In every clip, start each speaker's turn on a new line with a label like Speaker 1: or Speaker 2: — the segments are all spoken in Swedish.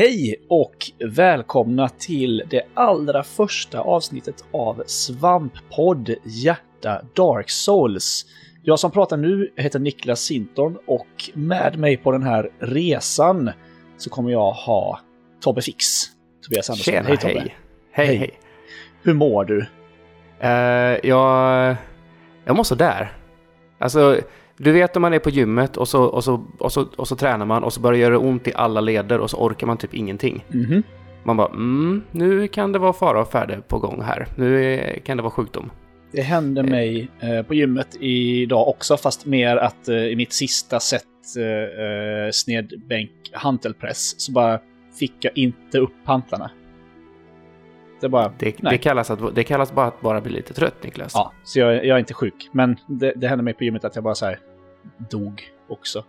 Speaker 1: Hej och välkomna till det allra första avsnittet av Svamppodd Hjärta Dark Souls. Jag som pratar nu heter Niklas Sintorn och med mig på den här resan så kommer jag ha Tobbe Fix. Tobias Andersson.
Speaker 2: Tjena,
Speaker 1: hej Tobbe.
Speaker 2: hej. Hej,
Speaker 1: Hej.
Speaker 2: hej.
Speaker 1: Hur mår du?
Speaker 2: Eh, jag, jag mår sådär. Alltså, du vet om man är på gymmet och så, och, så, och, så, och så tränar man och så börjar det göra ont i alla leder och så orkar man typ ingenting.
Speaker 1: Mhm.
Speaker 2: Man bara, mm, nu kan det vara fara och färde på gång här. Nu är, kan det vara sjukdom.
Speaker 1: Det hände mig eh, på gymmet idag också, fast mer att eh, i mitt sista set eh, eh, snedbänk hantelpress så bara fick jag inte upp hantlarna. Det bara...
Speaker 2: Det, det, kallas att, det kallas bara att bara bli lite trött, Niklas.
Speaker 1: Ja, så jag, jag är inte sjuk. Men det, det hände mig på gymmet att jag bara så här dog också.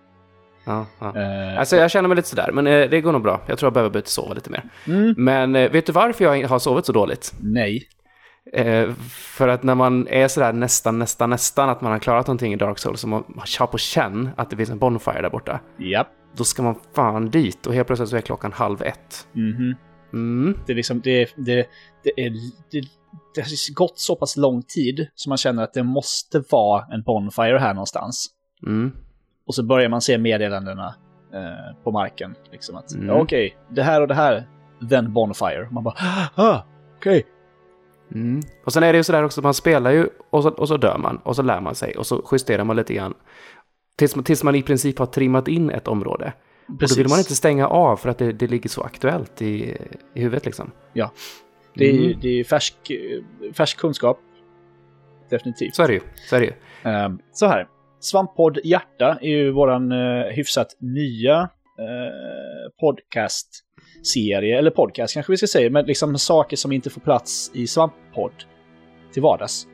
Speaker 2: Ja, ja.
Speaker 1: Eh,
Speaker 2: Alltså jag känner mig lite sådär, men eh, det går nog bra. Jag tror jag behöver börja sova lite mer.
Speaker 1: mm,
Speaker 2: Men eh, vet du varför jag har sovit så dåligt?
Speaker 1: nej.
Speaker 2: Eh, för att när man är sådär nästan, nästan, nästan att man har klarat någonting i Dark Souls och man har på känn att det finns en Bonfire där borta.
Speaker 1: Japp.
Speaker 2: Då ska man fan dit och helt plötsligt så är klockan halv ett.
Speaker 1: Mhm.
Speaker 2: Mm.
Speaker 1: Det är liksom, det, det, det, är, det, det har gått så pass lång tid så man känner att det måste vara en Bonfire här någonstans.
Speaker 2: Mm.
Speaker 1: Och så börjar man se meddelandena eh, på marken. Liksom att,
Speaker 2: Mm.
Speaker 1: ja, okej, det här och det här, then Bonfire. Man bara, ah, okej.
Speaker 2: Mm. Och sen är det ju sådär också, man spelar ju och så, och så dör man och så lär man sig och så justerar man lite grann. Tills, man- tills man i princip har trimmat in ett område. Och då vill man inte stänga av för att det, det ligger så aktuellt i, i huvudet liksom.
Speaker 1: Det är,
Speaker 2: Mm.
Speaker 1: det är färsk, färsk kunskap. Definitivt.
Speaker 2: Så är det ju. Så är det ju.
Speaker 1: Ehm, så här. Svamppodd Hjärta är ju våran uh, hyfsat nya uh, podcast-serie, eller podcast kanske vi ska säga, men liksom saker som inte får plats i Svamppodd till vardags.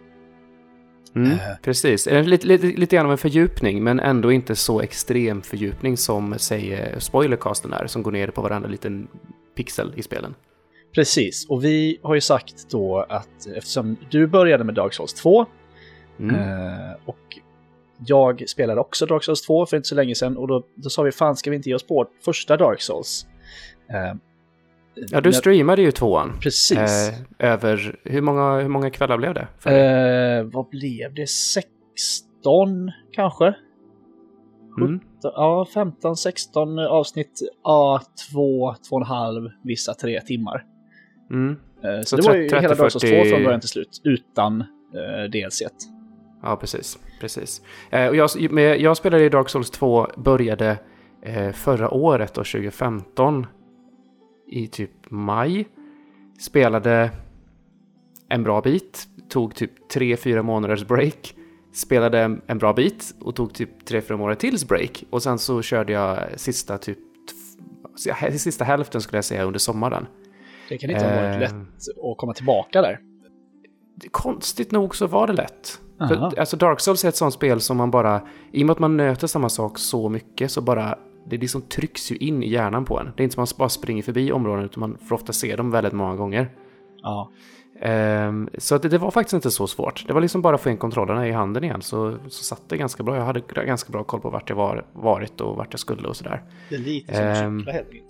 Speaker 2: Mm,
Speaker 1: Eh.
Speaker 2: precis. Eh, Lite, lite, lite grann av en fördjupning, men ändå inte så extrem fördjupning som, säger spoilercasten är, som går ner på varandra liten pixel i spelen.
Speaker 1: Precis, och vi har ju sagt då att eftersom du började med Dark Souls 2
Speaker 2: Mm.
Speaker 1: eh, och jag spelade också Dark Souls 2 för inte så länge sedan och då, då sa vi fan ska vi inte ge oss på första Dark Souls? Eh,
Speaker 2: Ja, du
Speaker 1: när-
Speaker 2: streamade ju tvåan.
Speaker 1: Precis.
Speaker 2: Eh, över, hur många, hur många kvällar blev det?
Speaker 1: Eh, vad blev det? 16 kanske?
Speaker 2: mm.
Speaker 1: Ja, 15-16 avsnitt. Ja, 2, 2,5, vissa 3 timmar.
Speaker 2: Mm.
Speaker 1: Så,
Speaker 2: Så
Speaker 1: det var ju
Speaker 2: 30,
Speaker 1: hela Dark Souls 2
Speaker 2: 40
Speaker 1: från början till slut, utan DLC.
Speaker 2: Ja, precis. Precis. Eh, och jag, jag spelade i Dark Souls 2, började eh, förra året, då, 2015, i typ maj. Spelade en bra bit, tog typ 3-4 månaders break. Spelade en, en bra bit och tog typ 3-4 månader tills break. Och sen så körde jag sista typ sista hälften skulle jag säga under sommaren.
Speaker 1: Det kan inte ha varit
Speaker 2: Eh.
Speaker 1: lätt att komma tillbaka där.
Speaker 2: Konstigt nog så var det lätt. För, alltså Dark Souls är ett sånt spel som man bara, i och med att man nöter samma sak så mycket så bara, det liksom trycks ju in i hjärnan på en. Det är inte som att man bara springer förbi områden utan man får ofta se dem väldigt många gånger.
Speaker 1: Ja.
Speaker 2: Ehm, så att det, det var faktiskt inte så svårt. Det var liksom bara att få in kontrollerna i handen igen så, så satt det ganska bra. Jag hade ganska bra koll på vart jag var, varit och vart jag skulle och sådär.
Speaker 1: Det är lite som att
Speaker 2: Ehm.
Speaker 1: cykla helt enkelt.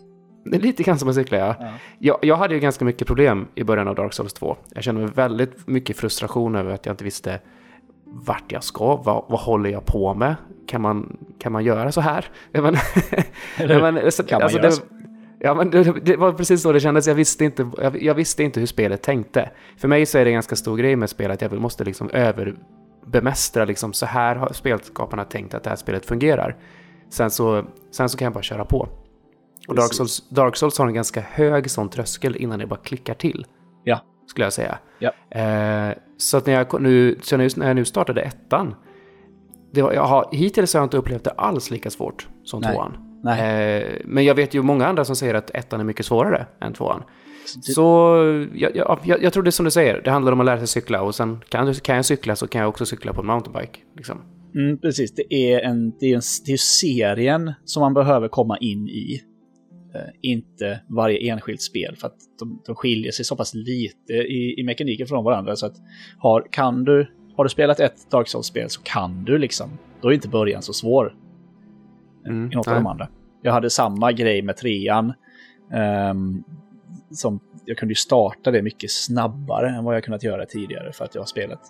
Speaker 2: Det är lite grann som att cykla, ja.
Speaker 1: Ja.
Speaker 2: Jag, jag hade ju ganska mycket problem i början av Dark Souls 2. Jag kände mig väldigt mycket frustration över att jag inte visste vart jag ska, vad, vad håller jag på med? Kan man, kan man göra så här? Jag men,
Speaker 1: Eller
Speaker 2: jag men, så-
Speaker 1: kan man
Speaker 2: alltså,
Speaker 1: göra
Speaker 2: det,
Speaker 1: så?
Speaker 2: Ja, men det, det var precis så det kändes. Jag visste, inte, jag, jag visste inte hur spelet tänkte. För mig så är det en ganska stor grej med spel att jag måste liksom överbemästra liksom så här har spelskaparna tänkt att det här spelet fungerar. Sen så, sen så kan jag bara köra på. Och Dark. Souls, Dark Souls har en ganska hög sån tröskel innan det bara klickar till.
Speaker 1: Ja.
Speaker 2: Skulle jag säga.
Speaker 1: Ja.
Speaker 2: Eh, så att när jag, nu, så när jag nu startade ettan, det var, jag har, hittills har jag inte upplevt det alls lika svårt som
Speaker 1: Nej.
Speaker 2: tvåan.
Speaker 1: Nej.
Speaker 2: Eh, men jag vet ju många andra som säger att ettan är mycket svårare än tvåan.
Speaker 1: det-
Speaker 2: Så jag, jag, jag, jag tror det är som du säger, det handlar om att lära sig cykla och sen kan, kan jag cykla så kan jag också cykla på en mountainbike. Liksom.
Speaker 1: Mm, precis, det är, en, det, är en, det är serien som man behöver komma in i. Eh, inte varje enskilt spel, för att de, de skiljer sig så pass lite i, i mekaniken från varandra. Så att har, kan du, har du spelat ett Dark Souls-spel så kan du liksom. Då är inte början så svår. eh,
Speaker 2: Mm,
Speaker 1: I något av
Speaker 2: nej.
Speaker 1: de andra. Jag hade samma grej med trean. Um, som, jag kunde ju starta det mycket snabbare än vad jag kunnat göra tidigare för att jag har spelat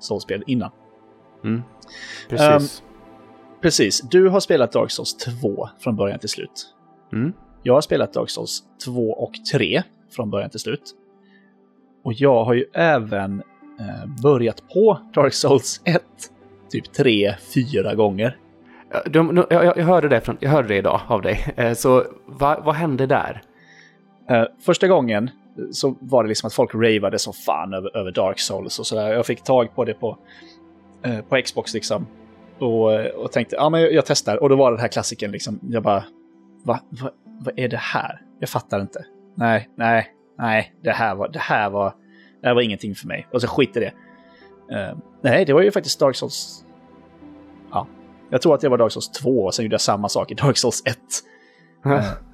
Speaker 1: Souls-spel innan.
Speaker 2: Mm. Precis. Um,
Speaker 1: precis. Du har spelat Dark Souls 2 från början till slut.
Speaker 2: Mm.
Speaker 1: Jag har spelat Dark Souls 2 och 3 från början till slut. Och jag har ju även eh, börjat på Dark Souls 1 typ 3-4 gånger.
Speaker 2: De, jag, jag, hörde det från, jag hörde det idag av dig. Eh, så va, vad hände där?
Speaker 1: Uh, första gången så var det liksom att folk ravade som fan över, över Dark Souls och sådär. Jag fick tag på det på, på Xbox liksom. Och, och tänkte, ja men jag, jag testar. Och då var det den här klassiken liksom. Jag bara, va, va, vad är det här? Jag fattar inte. Nej, nej, nej, det här var, det här var, det här var ingenting för mig. Och så skit i det. Uh, nej, det var ju faktiskt Dark Souls. Ja, jag tror att det var Dark Souls 2 och sen gjorde jag samma sak i Dark Souls 1.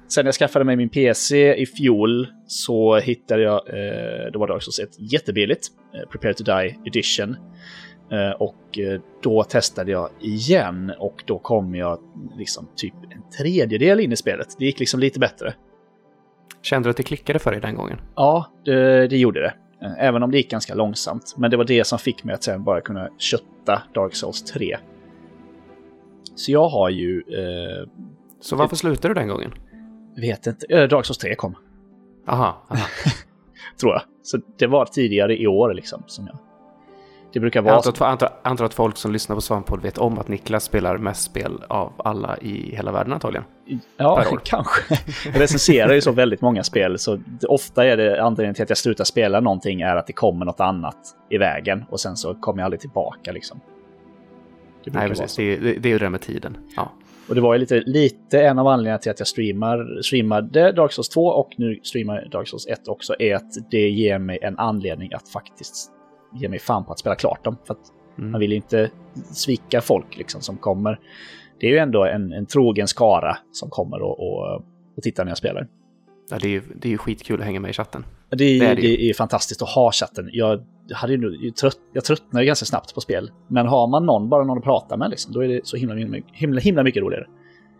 Speaker 1: Sen jag skaffade mig min PC i fjol så hittade jag, eh, det var Dark Souls 1 jättebilligt, eh, Prepare to Die Edition. Eh, och eh, då testade jag igen och då kom jag liksom typ en tredjedel in i spelet. Det gick liksom lite bättre.
Speaker 2: Kände du att det klickade för dig den gången?
Speaker 1: Ja, det, det gjorde det. Eh, även om det gick ganska långsamt. Men det var det som fick mig att sen bara kunna kötta Dark Souls 3. Så jag har ju... Eh,
Speaker 2: så varför slutade du den gången?
Speaker 1: vet inte. Dark Souls 3 kom.
Speaker 2: Aha. aha.
Speaker 1: Tror jag. Så det var tidigare i år liksom som jag... Det brukar vara...
Speaker 2: Jag antar, antar, antar att folk som lyssnar på Svamppodd vet om att Niklas spelar mest spel av alla i hela världen antagligen.
Speaker 1: Ja, kanske. Jag recenserar ju så väldigt många spel, så ofta är det anledningen till att jag slutar spela någonting är att det kommer något annat i vägen och sen så kommer jag aldrig tillbaka liksom.
Speaker 2: Nej, precis. Det är, det är ju det med tiden. Ja.
Speaker 1: Och det var ju lite, lite en av anledningarna till att jag streamar, streamade Dark Souls 2 och nu streamar Dark Souls 1 också, är att det ger mig en anledning att faktiskt ge mig fan på att spela klart dem. För mm. man vill inte svika folk liksom som kommer. Det är ju ändå en, en trogen skara som kommer och, och, och tittar när jag spelar.
Speaker 2: Ja, det är ju det är skitkul att hänga med i chatten.
Speaker 1: Det, det, är, det. det är fantastiskt att ha chatten. Jag, hade ju, trött, jag tröttnar ju ganska snabbt på spel. Men har man någon, bara någon att prata med, liksom, då är det så himla, himla, himla, himla mycket roligare.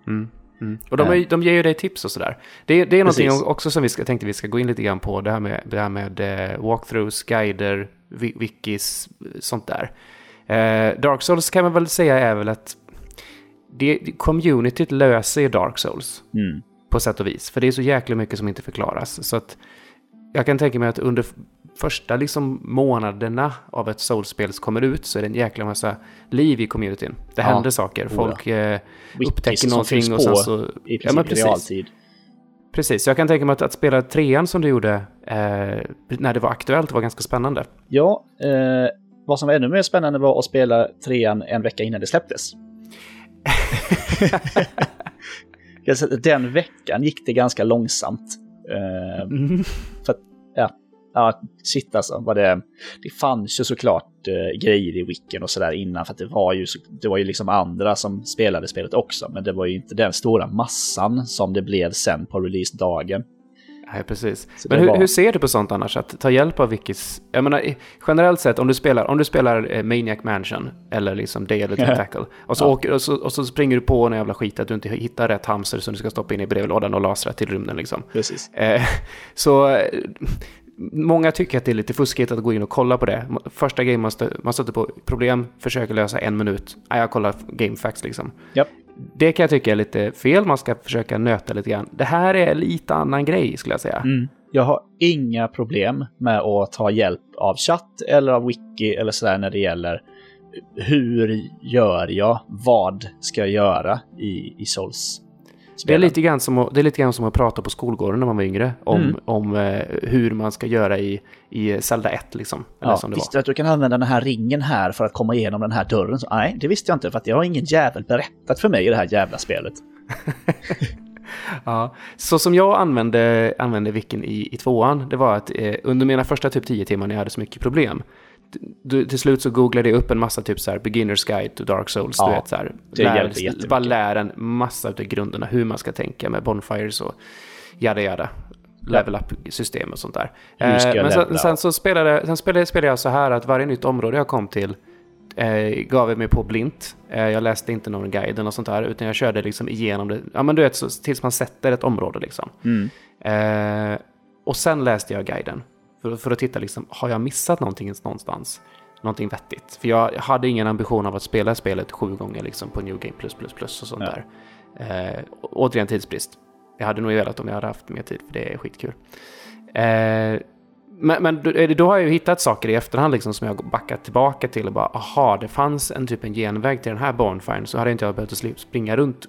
Speaker 2: Mm. Mm. Och de, är, de ger ju dig tips och sådär. Det, det är Precis. någonting också som vi ska, tänkte vi ska gå in lite grann på, det här med, det här med uh, walkthroughs, guider, wikis, sånt där. Uh, Dark Souls kan man väl säga är väl att det, communityt löser Dark Souls.
Speaker 1: Mm.
Speaker 2: På sätt och vis. För det är så jäkla mycket som inte förklaras. Så att jag kan tänka mig att under första liksom månaderna av ett soulspel kommer ut så är det en jäkla massa liv i communityn. Det ja. händer saker. Folk eh, upptäcker någonting och sen så...
Speaker 1: I princip ja, precis. realtid.
Speaker 2: Precis, jag kan tänka mig att, att spela trean som du gjorde eh, när det var aktuellt var ganska spännande.
Speaker 1: Ja, eh, vad som var ännu mer spännande var att spela trean en vecka innan det släpptes. Den veckan gick det ganska långsamt. Eh, mm. För att, ja, ja, shit alltså. Vad det, det fanns ju såklart eh, grejer i wicken och sådär innan. För att det var, ju, det var ju liksom andra som spelade spelet också. Men det var ju inte den stora massan som det blev sen på releasedagen.
Speaker 2: Nej, precis. Så Men hur, var... hur, ser du på sånt annars? Att ta hjälp av wikis? Jag menar, generellt sett, om du spelar, om du spelar eh, Maniac Mansion eller liksom Day the Tentacle och så, ja. åker, och, så, och så springer du på en jävla skit att du inte hittar rätt hamster som du ska stoppa in i brevlådan och lasra till rymden liksom.
Speaker 1: Precis.
Speaker 2: Eh, så eh, Många tycker att det är lite fuskigt att gå in och kolla på det. Första grejen man, stö man stöter på problem, försöker lösa en minut. Ah, jag kollar GameFAQs liksom.
Speaker 1: Yep.
Speaker 2: Det kan jag tycka är lite fel, man ska försöka nöta lite grann. Det här är lite annan grej skulle jag säga.
Speaker 1: Mm. Jag har inga problem med att ta hjälp av chatt eller av wiki eller sådär när det gäller hur gör jag, vad ska jag göra i, i Souls
Speaker 2: det är, lite grann som att, det är lite grann som att prata på skolgården när man var yngre. Om, mm. om eh, hur man ska göra i, i Zelda 1 liksom.
Speaker 1: Ja, visste du att du kan använda den här ringen här för att komma igenom den här dörren? Så, nej, det visste jag inte för att det har ingen jävel berättat för mig i det här jävla spelet.
Speaker 2: ja, så som jag använde, använde Vicken i, i tvåan, det var att eh, under mina första typ 10 timmar när jag hade så mycket problem, du, till slut så googlade jag upp en massa typ så här beginners guide to dark souls. Ja, du vet så här. Det lär, bara lär en massa av grunderna hur man ska tänka med bonfires och jada jada. Level up-system och sånt där. Eh, men sen, sen, så spelade, sen spelade, spelade jag så här att varje nytt område jag kom till eh, gav jag mig på blint. Eh, jag läste inte någon guide eller sånt där, utan jag körde liksom igenom det. Ja, men du vet, så, tills man sätter ett område liksom.
Speaker 1: Mm.
Speaker 2: Eh, och sen läste jag guiden. För, för att titta, liksom, har jag missat någonting någonstans? Någonting vettigt. För jag hade ingen ambition av att spela spelet sju gånger liksom, på New Game++ och sånt
Speaker 1: Ja.
Speaker 2: där. Eh, återigen tidsbrist. Jag hade nog velat om jag hade haft mer tid, för det är skitkul. Eh, men, men då, eh, då har jag ju hittat saker i efterhand liksom, som jag backat tillbaka till och bara, aha, det fanns en typ en genväg till den här bonfiren, så hade inte jag behövt springa runt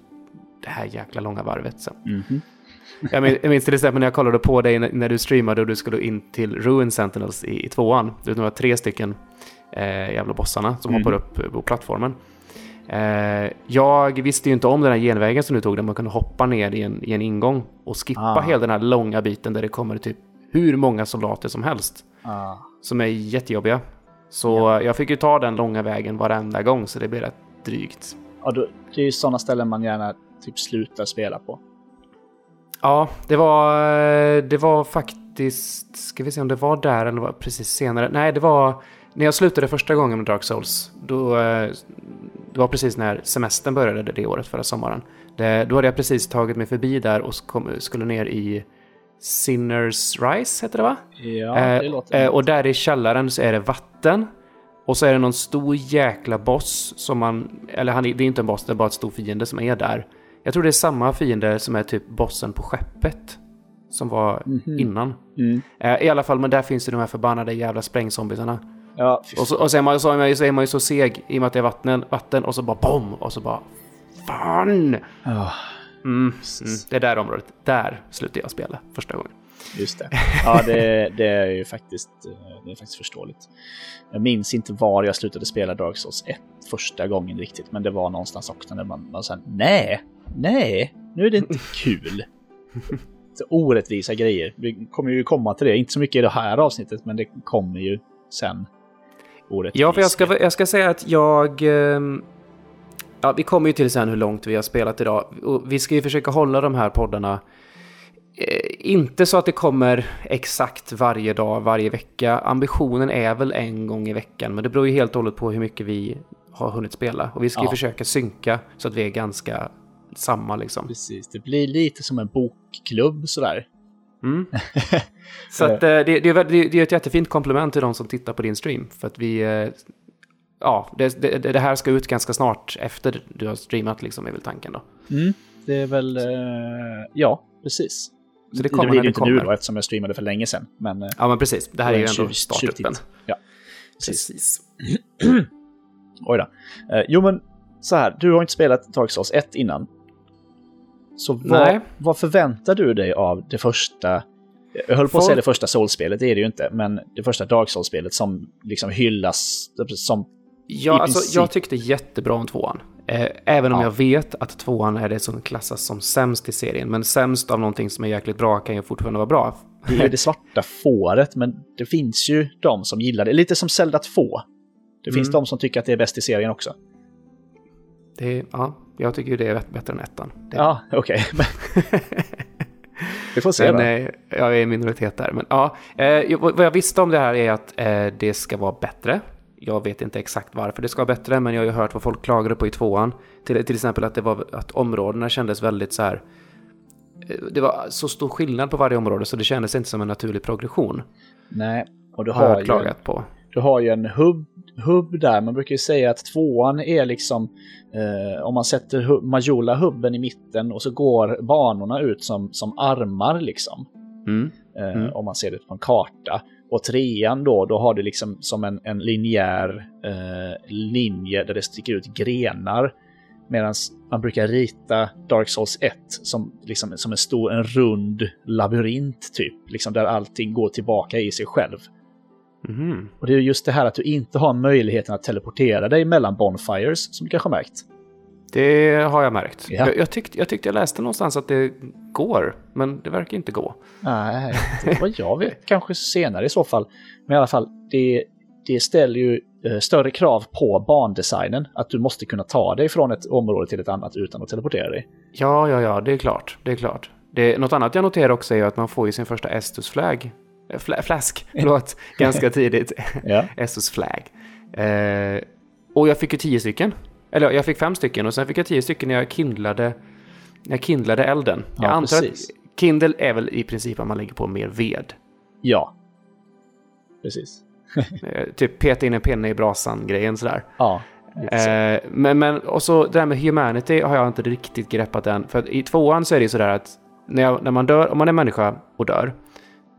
Speaker 2: det här jäkla långa varvet sen.
Speaker 1: Mhm.
Speaker 2: Jag min- jag minns till exempel när jag kollade på dig när, när du streamade och du skulle in till Ruin Sentinels i, i tvåan. Det var tre stycken eh, jävla bossarna som
Speaker 1: Mhm.
Speaker 2: hoppar upp på plattformen. Eh, jag visste ju inte om den här genvägen som du tog där man kunde hoppa ner i en, i en ingång och skippa
Speaker 1: Ah.
Speaker 2: hela den här långa biten där det kommer typ hur många soldater som helst.
Speaker 1: Ah.
Speaker 2: Som är jättejobbiga. Så jag fick ju ta den långa vägen varenda gång så det blev rätt drygt.
Speaker 1: Ja, det är ju sådana ställen man gärna typ slutar spela på.
Speaker 2: Ja, det var, det var faktiskt... Ska vi se om det var där eller var precis senare. Nej, det var när jag slutade första gången med Dark Souls. Då, eh, det var precis när semestern började det året, förra sommaren. Det, då hade jag precis tagit mig förbi där och kom, skulle ner i Sinners Rise, heter det va?
Speaker 1: Ja, det
Speaker 2: Eh,
Speaker 1: låter...
Speaker 2: eh, och där i källaren så är det vatten. Och så är det någon stor jäkla boss som man... Eller han, det är inte en boss, det är bara ett stor fiende som är där. Jag tror det är samma fiende som är typ bossen på skeppet. Som var
Speaker 1: Mhm.
Speaker 2: innan.
Speaker 1: Mm.
Speaker 2: Eh, I alla fall, men där finns ju de här förbannade jävla sprängzombisarna.
Speaker 1: Ja,
Speaker 2: Och så, och så, är man, så, är man, så är man ju så seg i och med att det är vatten, vatten och så bara BOM! Och så bara... Fan!
Speaker 1: Ja,
Speaker 2: Mm, mm, det är där området. Där slutade jag spela första gången.
Speaker 1: just det. Ja, det, det är ju faktiskt, eh, det är faktiskt förståeligt. Jag minns inte var jag slutade spela Dark Souls 1 första gången riktigt, men det var någonstans också när man, man sa nej, nej, nu är det inte kul. Orättvisa grejer. Vi kommer ju komma till det, inte så mycket i det här avsnittet, men det kommer ju sen. Orättvisa.
Speaker 2: Ja, för jag ska, jag ska säga att jag... ehm, Ja, vi kommer ju till sen hur långt vi har spelat idag. Och vi ska ju försöka hålla de här poddarna eh, inte så att det kommer exakt varje dag, varje vecka. Ambitionen är väl en gång i veckan, men det beror ju helt och hållet på hur mycket vi har hunnit spela. Och vi ska ju
Speaker 1: Ja.
Speaker 2: försöka synka så att vi är ganska samma liksom.
Speaker 1: Precis, det blir lite som en bokklubb sådär.
Speaker 2: Mm. Så att, eh, det, det, är, det, det är ett jättefint komplement till de som tittar på din stream. För att vi... eh, Ja, det, det, det här ska ut ganska snart efter du har streamat liksom, är väl tanken då.
Speaker 1: Mm, det är väl, eh, ja, precis.
Speaker 2: Så det kommer
Speaker 1: blir
Speaker 2: när
Speaker 1: det
Speaker 2: det
Speaker 1: inte nu
Speaker 2: kommer.
Speaker 1: då eftersom jag streamade för länge sedan. Men
Speaker 2: Ja, men precis. Det här är ju ändå startuppen.
Speaker 1: Ja, precis.
Speaker 2: Precis.
Speaker 1: Oj då. Jo, men så här, du har inte spelat Dark Souls 1 innan. Så vad, vad förväntar du dig av det första... Jag höll på att säga det första Souls-spelet, det är det ju inte, men det första Dark Souls-spelet som liksom hyllas som...
Speaker 2: Ja, alltså,
Speaker 1: princip.
Speaker 2: jag tyckte jättebra om tvåan. Eh, även om
Speaker 1: Ja.
Speaker 2: jag vet att tvåan är det som klassas som sämst i serien. Men sämst av någonting som är jäkligt bra kan ju fortfarande vara bra.
Speaker 1: Det är det svarta fåret, men det finns ju de som gillar det. Lite som Zelda 2. Det finns
Speaker 2: Mm.
Speaker 1: de som tycker att det är bäst i serien också.
Speaker 2: Det, ja, jag tycker ju det är bättre- än ettan. Det,
Speaker 1: Ja, okej. men- Vi får se
Speaker 2: Men
Speaker 1: då.
Speaker 2: eh, jag är i minoritet där. Men ja, eh, vad jag visste om det här är att eh, det ska vara bättre. Jag vet inte exakt varför det ska vara bättre, men jag har ju hört vad folk klagade på i tvåan. Till, till exempel att, det var, att områdena kändes väldigt så här... Det var så stor skillnad på varje område så det kändes inte som en naturlig progression.
Speaker 1: Nej, och du
Speaker 2: Har
Speaker 1: har,
Speaker 2: jag
Speaker 1: ju,
Speaker 2: klagat på.
Speaker 1: Du har ju en hubb, hubb där. Man brukar ju säga att tvåan är liksom... Eh, om man sätter hu- Majula-hubben i mitten och så går banorna ut som, som armar liksom.
Speaker 2: Mm.
Speaker 1: Eh,
Speaker 2: Mm.
Speaker 1: Om man ser det på en karta. Och trean då, då har du liksom som en, en linjär eh, linje där det sticker ut grenar. Medan man brukar rita Dark Souls 1 som, liksom, som en stor, en rund labyrint typ. Liksom där allting går tillbaka i sig själv.
Speaker 2: Mhm.
Speaker 1: Och det är just det här att du inte har möjligheten att teleportera dig mellan bonfires, som du kanske har märkt.
Speaker 2: Det har jag märkt.
Speaker 1: Ja.
Speaker 2: Jag, jag, tyckte, jag tyckte jag läste någonstans att det går, men det verkar inte gå.
Speaker 1: Nej, det vad jag vet. Kanske senare i så fall. Men i alla fall, det, det ställer ju eh, större krav på bandesignen. Att du måste kunna ta dig från ett område till ett annat utan att teleportera dig.
Speaker 2: Ja, ja, ja, det är klart. Det är klart. Det, något annat jag noterar också är att man får ju sin första Estus-flagg. Fla, flask, förlåt. ganska tidigt.
Speaker 1: Ja.
Speaker 2: Estus flag. Eh, Och jag fick ju tio stycken. Eller jag fick fem stycken och sen fick jag tio stycken när jag kindlade, när jag kindlade elden.
Speaker 1: Ja,
Speaker 2: jag antar
Speaker 1: precis.
Speaker 2: att Kindle är väl i princip att man lägger på mer ved.
Speaker 1: Ja. Precis.
Speaker 2: Eh, typ peta in en pinne i brasan-grejen sådär.
Speaker 1: Ja.
Speaker 2: Eh, men, men och så det där med humanity har jag inte riktigt greppat än. För i tvåan så är det ju sådär att när, jag, när man dör, om man är människa och dör,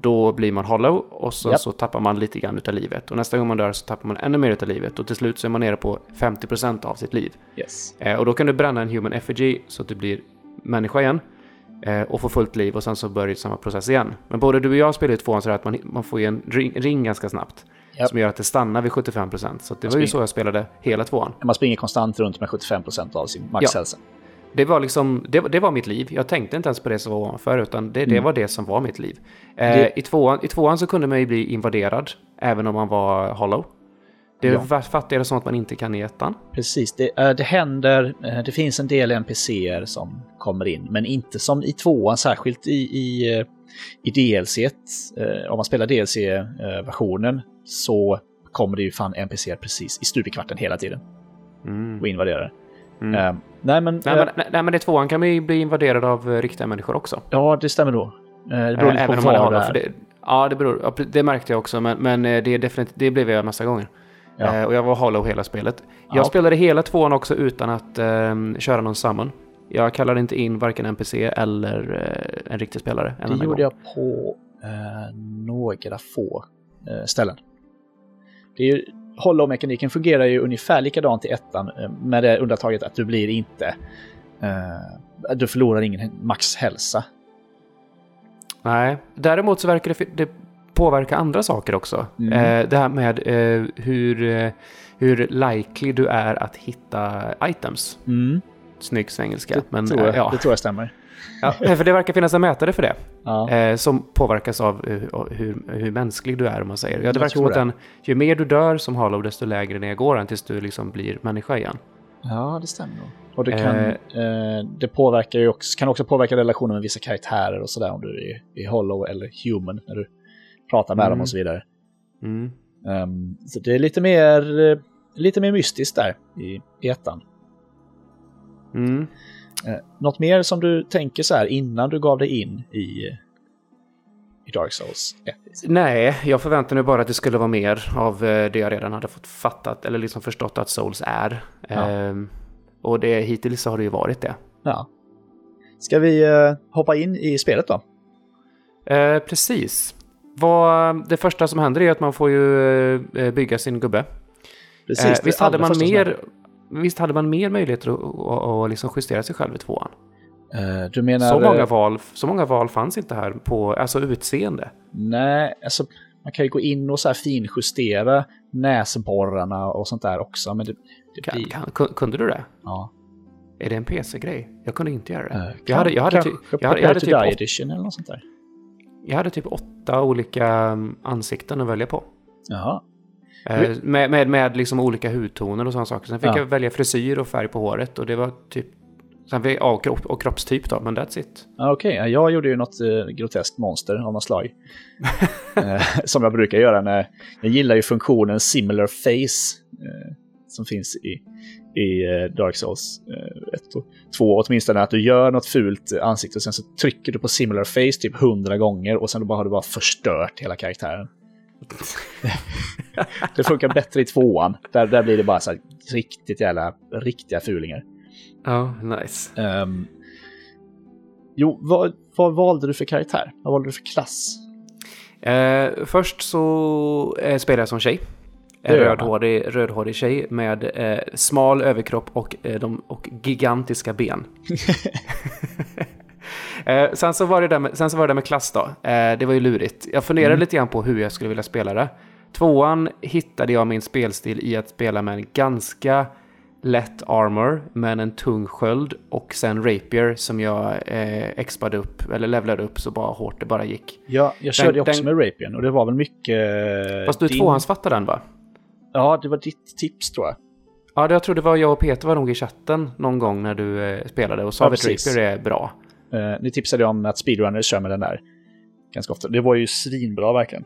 Speaker 2: då blir man hollow och så,
Speaker 1: Japp.
Speaker 2: så tappar man lite grann utav livet. Och nästa gång man dör så tappar man ännu mer utav livet och till slut så är man nere på 50% av sitt liv.
Speaker 1: Yes.
Speaker 2: Eh, och då kan du bränna en human effigy så att du blir människa igen. Eh, och får fullt liv och sen så börjar samma process igen. Men både du och jag spelar ju tvåan så att man, man får ju en ring, ring ganska snabbt.
Speaker 1: Japp.
Speaker 2: Som gör att det stannar vid 75%. Så det var ju så jag spelade hela tvåan.
Speaker 1: Man springer konstant runt med 75% av sin maxhälsa.
Speaker 2: Det var liksom, det, det var mitt liv. Jag tänkte inte ens på det som var ovanför, utan det, det
Speaker 1: Mm.
Speaker 2: var det som var mitt liv. Eh,
Speaker 1: Det-
Speaker 2: i, tvåan, I tvåan så kunde man ju bli invaderad, även om man var hollow. Det
Speaker 1: Ja.
Speaker 2: fattar jag som att man inte kan i ettan.
Speaker 1: Precis, det, eh, det händer, eh, det finns en del NPCer som kommer in, men inte som i tvåan, särskilt i, i, eh, i DLC. Om man spelar DLC-versionen så kommer det ju fan NPCer precis i stupekvarten hela tiden
Speaker 2: Mm.
Speaker 1: och invaderar.
Speaker 2: Mm.
Speaker 1: Eh, nej men,
Speaker 2: Nej,
Speaker 1: eh,
Speaker 2: men, nej, nej, men i tvåan kan man ju bli invaderad av eh, riktiga människor också.
Speaker 1: ja det stämmer då. Eh, det beror
Speaker 2: Eh,
Speaker 1: lite
Speaker 2: även
Speaker 1: på
Speaker 2: om man är
Speaker 1: var.
Speaker 2: För
Speaker 1: är.
Speaker 2: det, ja, det, beror, det märkte jag också, men, men eh, det, är definitivt, det blev jag massa gånger.
Speaker 1: Ja.
Speaker 2: Eh, och jag var hollow hela spelet. Jag
Speaker 1: Ja.
Speaker 2: spelade hela tvåan också utan att eh, köra någon summon. Jag kallade inte in varken NPC eller eh, en riktig spelare. En
Speaker 1: Det gjorde
Speaker 2: gång.
Speaker 1: jag på eh, några få eh, ställen. Det är ju, Hollow-mekaniken fungerar ju ungefär likadant i ettan eh, med det undantaget att du blir inte... Eh, du förlorar ingen maxhälsa.
Speaker 2: Nej, däremot så verkar det, det påverka andra saker också.
Speaker 1: Mm.
Speaker 2: Eh, det här med eh, hur, eh, hur likely du är att hitta items.
Speaker 1: Mm,
Speaker 2: Snygg svengelska.
Speaker 1: det,
Speaker 2: men,
Speaker 1: tror jag,
Speaker 2: ja.
Speaker 1: det tror jag stämmer.
Speaker 2: Ja, för det verkar finnas en mätare för det.
Speaker 1: Ja.
Speaker 2: Eh, som påverkas av eh, hur, hur mänsklig du är om man säger. Ja, det
Speaker 1: Jag
Speaker 2: verkar som att den, ju mer du dör som Hollow desto lägre ner går den tills du liksom blir människa igen.
Speaker 1: ja, det stämmer nog. Och det, kan,
Speaker 2: Eh.
Speaker 1: eh, det påverkar ju också, kan också påverka relationen med vissa karaktärer och sådär om du är, är Hollow eller Human när du pratar med dem
Speaker 2: Mm.
Speaker 1: och så vidare.
Speaker 2: Mm.
Speaker 1: Ehm, så det är lite mer, eh, lite mer mystiskt där i, i ettan.
Speaker 2: Mm.
Speaker 1: Eh, något mer som du tänker så här innan du gav dig in i, i Dark Souls 1?
Speaker 2: Nej, jag förväntade mig bara att det skulle vara mer av eh, det jag redan hade fått fattat eller liksom förstått att Souls är.
Speaker 1: Ja.
Speaker 2: Ehm, och det, hittills har det ju varit det.
Speaker 1: Ja. Ska vi eh, hoppa in i spelet då?
Speaker 2: Eh, precis. Vad, det första som händer är att man får ju bygga sin gubbe.
Speaker 1: Precis,
Speaker 2: Eh, visst, hade man mer, visst hade man mer möjligheter att, att, att liksom justera sig själv i tvåan?
Speaker 1: Eh, du menar...
Speaker 2: Så många,
Speaker 1: eh,
Speaker 2: val, så många val fanns inte här på alltså utseende.
Speaker 1: Nej, alltså man kan ju gå in och så här finjustera näsborrarna och sånt där också. Men det, det
Speaker 2: Kan, kan, kun- kunde du det?
Speaker 1: Ja.
Speaker 2: Är det en PC-grej? Jag kunde inte göra det.
Speaker 1: Eh,
Speaker 2: jag, hade, jag, hade ty, jag, hade, jag, hade typ
Speaker 1: Die
Speaker 2: åt,
Speaker 1: edition eller något sånt där.
Speaker 2: jag hade typ åtta olika ansikten att välja på.
Speaker 1: Jaha.
Speaker 2: Eh, med, med, med liksom olika hudtoner och sådana saker. Sen fick
Speaker 1: Ja.
Speaker 2: jag välja frisyr och färg på håret och det var typ... Sen fick, ja, och, kropp, och kroppstyp då, men that's it.
Speaker 1: Ja, Okej, ja, jag gjorde ju något eh, groteskt monster av något slag. eh, som jag brukar göra när... Jag gillar ju funktionen similar face. Eh, som finns i, i eh, Dark Souls 1 och 2. Åtminstone att du gör något fult ansikte och sen så trycker du på similar face typ hundra gånger och sen då bara har du bara förstört hela karaktären. det funkar bättre i tvåan. Där, där blir det bara så här riktigt jävla, riktiga fulingar.
Speaker 2: Ja, nice.
Speaker 1: Ehm, jo, vad, vad valde du för karaktär? Vad valde du för klass?
Speaker 2: Eh, först så eh, spelade jag som tjej. En rödhårig, rödhårig tjej med eh, smal överkropp och, eh, de, och gigantiska ben. eh, sen, så var det där med, sen så var det där med klass då. Eh, det var ju lurigt. Jag funderade
Speaker 1: Mm.
Speaker 2: lite grann på hur jag skulle vilja spela det. Tvåan hittade jag min spelstil i att spela med en ganska lätt armor, men en tung sköld och sen rapier som jag eh, expade upp, eller levlade upp så bara hårt det bara gick.
Speaker 1: Ja, jag körde
Speaker 2: Den-
Speaker 1: också
Speaker 2: den-
Speaker 1: med Rapien och det var väl mycket...
Speaker 2: Fast du
Speaker 1: din-
Speaker 2: tvåhandsfattade den va?
Speaker 1: Ja, det var ditt tips tror jag.
Speaker 2: Ja, det jag tror det var jag och Peter var nog i chatten någon gång när du eh, spelade och sa
Speaker 1: Ja,
Speaker 2: att. Rapier är bra.
Speaker 1: Eh, ni tipsade om att speedrunners kör med den där ganska ofta. Det var ju svinbra verkligen.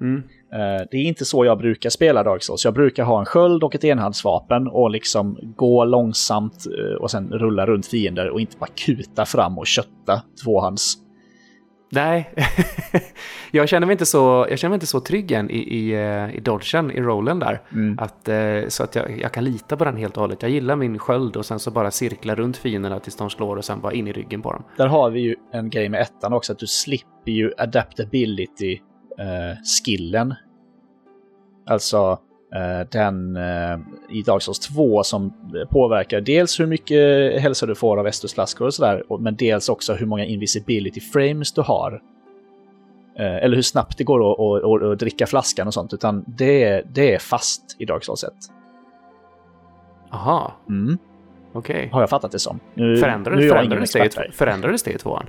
Speaker 2: Mm.
Speaker 1: Eh, Det är inte så jag brukar spela Dark Souls. Jag brukar ha en sköld och ett enhandsvapen och liksom gå långsamt eh, och sen rulla runt fiender och inte bara kuta fram och kötta tvåhands.
Speaker 2: Nej, jag känner mig inte så, jag känner mig inte så trygg än i, i, eh, i dodgen, i rollen där.
Speaker 1: Mm.
Speaker 2: Att, eh, så att jag, jag kan lita på den helt och hållet. Jag gillar min sköld och sen så bara cirkla runt fienderna tills de slår och sen bara in i ryggen på dem.
Speaker 1: Där har vi ju en grej med ettan också, att du slipper ju adaptability-skillen. alltså eh, den eh, i Dark Souls 2 som påverkar dels hur mycket hälsa du får av Estusflaskor och sådär, men dels också hur många invisibility frames du har. Eh, eller hur snabbt det går att, att, att, att dricka flaskan och sånt, utan det, är- det är fast i Dark Souls 1.
Speaker 2: Aha,
Speaker 1: Mm,
Speaker 2: okej.
Speaker 1: har jag fattat det som. Nu,
Speaker 2: Förändrades,
Speaker 1: nu
Speaker 2: förändrades, det, förändrades det i tvåan?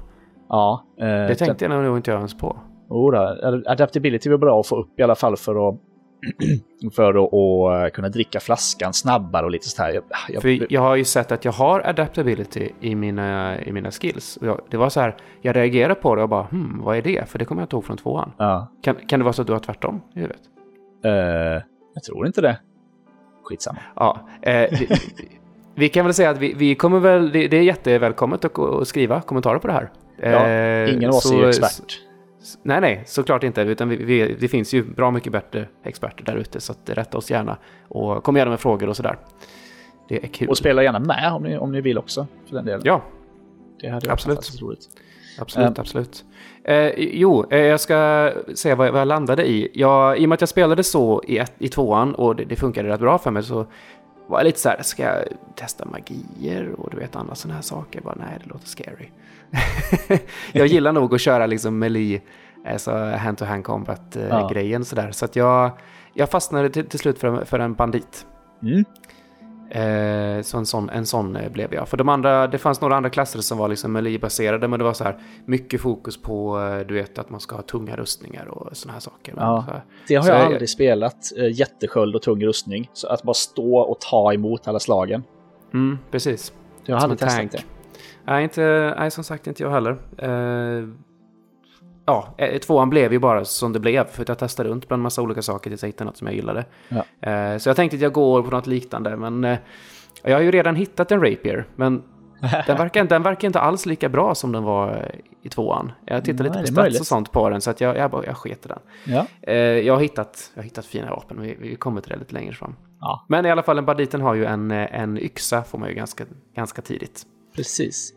Speaker 1: Ja, eh,
Speaker 2: Det tänkte jag nog inte ens på.
Speaker 1: Jodå, adaptability är bra att få upp i alla fall för att, för att, att kunna dricka flaskan snabbare och lite så här. Jag,
Speaker 2: För jag har ju sett att jag har adaptability i mina, i mina skills. Jag, det var så här, jag reagerade på det och bara hmm, vad är det? För det kommer jag inte ihåg från tvåan.
Speaker 1: ja,
Speaker 2: Kan, kan det vara så att du har tvärtom i huvudet?
Speaker 1: eh, jag tror inte det. Skitsamma.
Speaker 2: Ja, eh, vi, vi kan väl säga att vi, vi kommer väl, det, det är jättevälkommet att, att skriva kommentarer på det här.
Speaker 1: Ja,
Speaker 2: Eh,
Speaker 1: ingen av oss är ju expert.
Speaker 2: Nej, nej, såklart inte. Utan vi, vi, det finns ju bra mycket bättre experter där ute, så att rätta oss gärna. Och kom gärna med frågor och sådär. Det är kul.
Speaker 1: Och spela gärna med om ni, om ni vill också. För den delen.
Speaker 2: Ja,
Speaker 1: det hade
Speaker 2: absolut.
Speaker 1: roligt.
Speaker 2: Absolut,
Speaker 1: Ehm.
Speaker 2: absolut. Eh, jo, eh, jag ska säga vad, vad jag landade i. Jag, I och med att jag spelade så i, ett, i tvåan och det, det funkade rätt bra för mig så var lite så här, ska jag testa magier och du vet andra sådana här saker? Jag bara, nej, det låter scary. jag gillar nog att köra liksom melee, alltså hand-to-hand
Speaker 1: Ja.
Speaker 2: combat-grejen sådär. Så att jag, jag fastnade till, till slut för, för en bandit.
Speaker 1: Mm.
Speaker 2: Eh, så en sån, en sån eh, blev jag. För de andra, det fanns några andra klasser som var liksom melee-baserade, men det var så här mycket fokus på, eh, du vet, att man ska ha tunga rustningar och såna här saker.
Speaker 1: Ja.
Speaker 2: så här,
Speaker 1: Det har
Speaker 2: Så
Speaker 1: jag
Speaker 2: jag-
Speaker 1: aldrig spelat. Eh, jättesköld och tung rustning. Så att bara stå och ta emot alla slagen.
Speaker 2: mm, precis.
Speaker 1: Jag har aldrig testat
Speaker 2: tank.
Speaker 1: det.
Speaker 2: Nej, inte, nej, som sagt inte jag heller. Eh, ja, eh, tvåan blev ju bara som det blev, för att jag testade runt bland massa olika saker tills jag hittade något som jag gillade.
Speaker 1: Ja.
Speaker 2: Eh, så jag tänkte att jag går på något liknande, men eh, jag har ju redan hittat en rapier, men den verkar, den verkar inte alls lika bra som den var i tvåan. Jag tittade
Speaker 1: Nej,
Speaker 2: lite på stats och sånt på den, så att jag, jag, bara, jag sket i den.
Speaker 1: Ja.
Speaker 2: Jag, har hittat, jag har hittat fina vapen, vi, vi kommer till det lite längre fram.
Speaker 1: ja,
Speaker 2: Men i alla fall, en banditen har ju en, en yxa, får man ju ganska, ganska tidigt.
Speaker 1: precis.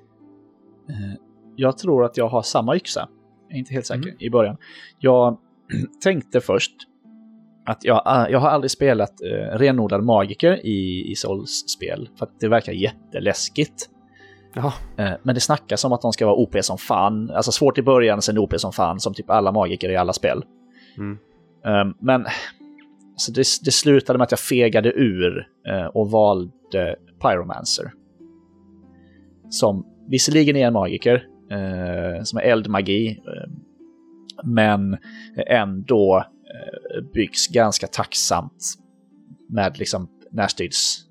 Speaker 1: Jag tror att jag har samma yxa. Jag är inte helt säker
Speaker 2: Mm.
Speaker 1: i början. Jag tänkte först att jag, eh, jag har aldrig spelat eh, renodlad magiker i, i Souls-spel. För att det verkar jätteläskigt.
Speaker 2: Ja,
Speaker 1: Eh, Men det snackas om att de ska vara OP som fan. Alltså svårt i början, sen OP som fan, som typ alla magiker i alla spel.
Speaker 2: Mm.
Speaker 1: Eh, Men alltså det, det slutade med att jag fegade ur eh, och valde Pyromancer. Som visserligen är en magiker, som är eldmagi, eh, men ändå eh, byggs ganska tacksamt med liksom närstrids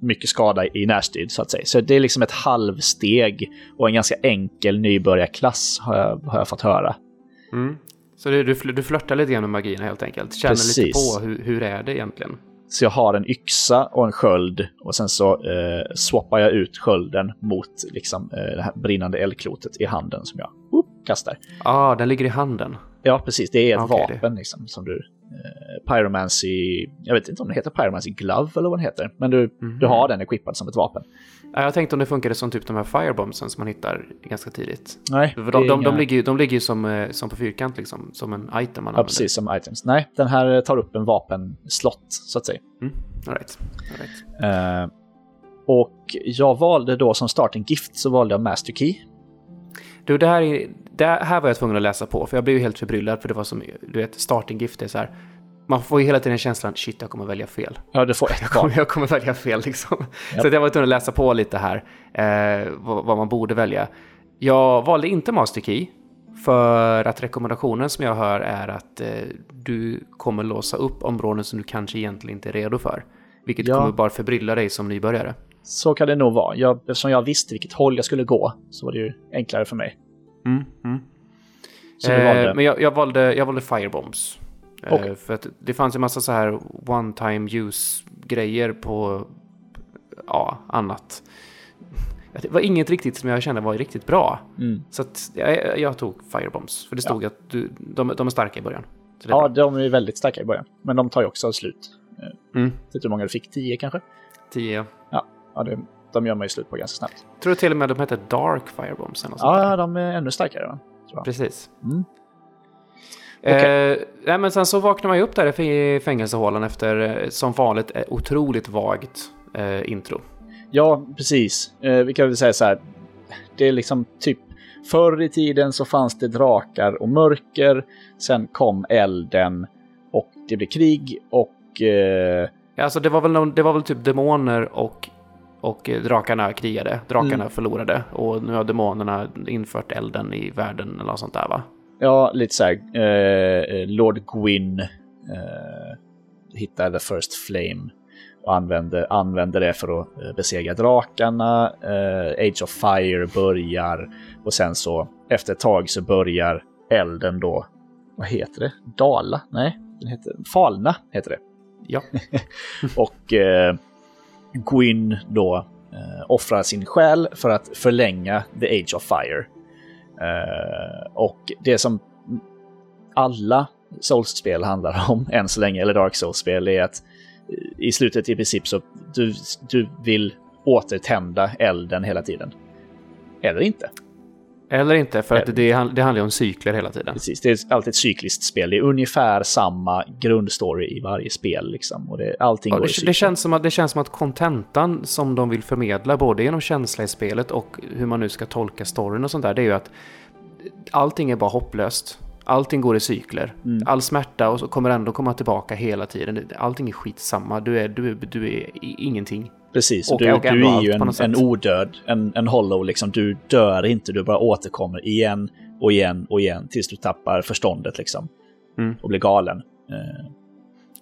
Speaker 1: mycket skada i närstrid så att säga. Så det är liksom ett halvsteg och en ganska enkel nybörjarklass har jag, har jag fått höra.
Speaker 2: Mm. Så det, du, du flörtar lite grann med magin helt enkelt. Känner lite
Speaker 1: Precis.
Speaker 2: på hur, hur är det egentligen.
Speaker 1: Så jag har en yxa och en sköld och sen så eh, swappar jag ut skölden mot liksom, eh, det här brinnande eldklotet i handen som jag whoop, kastar.
Speaker 2: Ja, ah, den ligger i handen.
Speaker 1: Ja, precis. Det är ett
Speaker 2: Okej, det-
Speaker 1: vapen liksom, som du... Eh, Pyromancy... Jag vet inte om det heter Pyromancy Glove eller vad den heter. Men du,
Speaker 2: Mhm.
Speaker 1: du har den equippad som ett vapen.
Speaker 2: Ja, jag tänkte om det funkade som typ de här firebombsen som man hittar ganska tidigt.
Speaker 1: Nej,
Speaker 2: För de, de, de, ligger ju, de ligger ju som, eh, som på fyrkant, liksom, som en item man
Speaker 1: Ja,
Speaker 2: använder.
Speaker 1: precis som items. Nej, den här tar upp en vapenslott, så att säga.
Speaker 2: Mm. All right. All right.
Speaker 1: Eh, och jag valde då som starting gift så valde jag Master Key.
Speaker 2: Du, det här, är, det här var jag tvungen att läsa på, för jag blev ju helt förbryllad, för det var som, du vet, starting gift är så här, man får ju hela tiden känslan, shit, jag kommer välja fel.
Speaker 1: Ja, du får ett
Speaker 2: Jag kommer, jag kommer välja fel liksom.
Speaker 1: Japp.
Speaker 2: Så jag var tvungen att läsa på lite här, eh, vad, vad man borde välja. Jag valde inte Master Key, för att rekommendationen som jag hör är att eh, du kommer låsa upp områden som du kanske egentligen inte är redo för. Vilket
Speaker 1: Ja.
Speaker 2: kommer bara förbrylla dig som nybörjare.
Speaker 1: Så kan det nog vara. Jag, eftersom jag visste vilket håll jag skulle gå så var det ju enklare för mig.
Speaker 2: Mm, mm. Eh, men jag, jag, valde, jag valde Firebombs. Eh,
Speaker 1: Okej.
Speaker 2: För att det fanns en massa så här one time use grejer på ja, annat. Det var inget riktigt som jag kände var riktigt bra.
Speaker 1: Mm.
Speaker 2: Så att jag, jag tog Firebombs. För det stod att du, de, de är starka i början.
Speaker 1: Ja,
Speaker 2: bra.
Speaker 1: de är väldigt starka i början. Men de tar ju också slut.
Speaker 2: Mm.
Speaker 1: Vet du hur många du fick? 10 kanske?
Speaker 2: 10.
Speaker 1: Ja, det, de gör man ju slut på ganska snabbt.
Speaker 2: Tror till och med de hette Dark Firebombs. Eller något sånt
Speaker 1: Ja, de är ännu starkare.
Speaker 2: Precis.
Speaker 1: Mm.
Speaker 2: Eh, nej, men sen så vaknar man ju upp där i fängelsehålan efter, eh, som vanligt, eh, otroligt vagt eh, intro.
Speaker 1: Ja, precis. Eh, vi kan väl säga så här. Det är liksom typ förr i tiden så fanns det drakar och mörker. Sen kom elden och det blev krig och eh,
Speaker 2: Alltså det var väl, det var väl typ demoner och, och eh, drakarna krigade. Drakarna
Speaker 1: Mm.
Speaker 2: förlorade och nu har demonerna infört elden i världen eller något sånt där va?
Speaker 1: Ja, lite så här. Eh, Lord Gwyn eh, hittar the first flame och använder, använder det för att eh, besegra drakarna. Eh, Age of Fire börjar och sen så efter ett tag så börjar elden då. Vad heter det? Dala? Nej, den heter Falna heter det.
Speaker 2: Ja.
Speaker 1: Och eh, Gwyn då eh, offrar sin själ för att förlänga The Age of Fire. Eh, och det som alla Souls-spel handlar om än så länge, eller Dark Souls-spel, är att eh, i slutet i princip så du, du vill återtända elden hela tiden. Eller inte.
Speaker 2: Eller inte, för att det, det handlar om cykler hela tiden.
Speaker 1: Precis, det är alltid ett cykliskt spel. Det är ungefär samma grundstory i varje spel. Liksom. Och det, allting
Speaker 2: Ja,
Speaker 1: går i
Speaker 2: det,
Speaker 1: cykler.
Speaker 2: det, känns som att, det känns som att kontentan som de vill förmedla, både genom känsla i spelet och hur man nu ska tolka storyn och sånt där, det är ju att allting är bara hopplöst. Allting går i cykler.
Speaker 1: Mm.
Speaker 2: All smärta och så kommer ändå komma tillbaka hela tiden. Allting är skitsamma. Du är, du du är i- ingenting.
Speaker 1: Precis,
Speaker 2: Och-
Speaker 1: du,
Speaker 2: och
Speaker 1: du är ju en, en odöd, en, en hollow liksom. Du dör inte, du bara återkommer igen och igen och igen tills du tappar förståndet liksom.
Speaker 2: Mm.
Speaker 1: Och blir galen. Eh, Och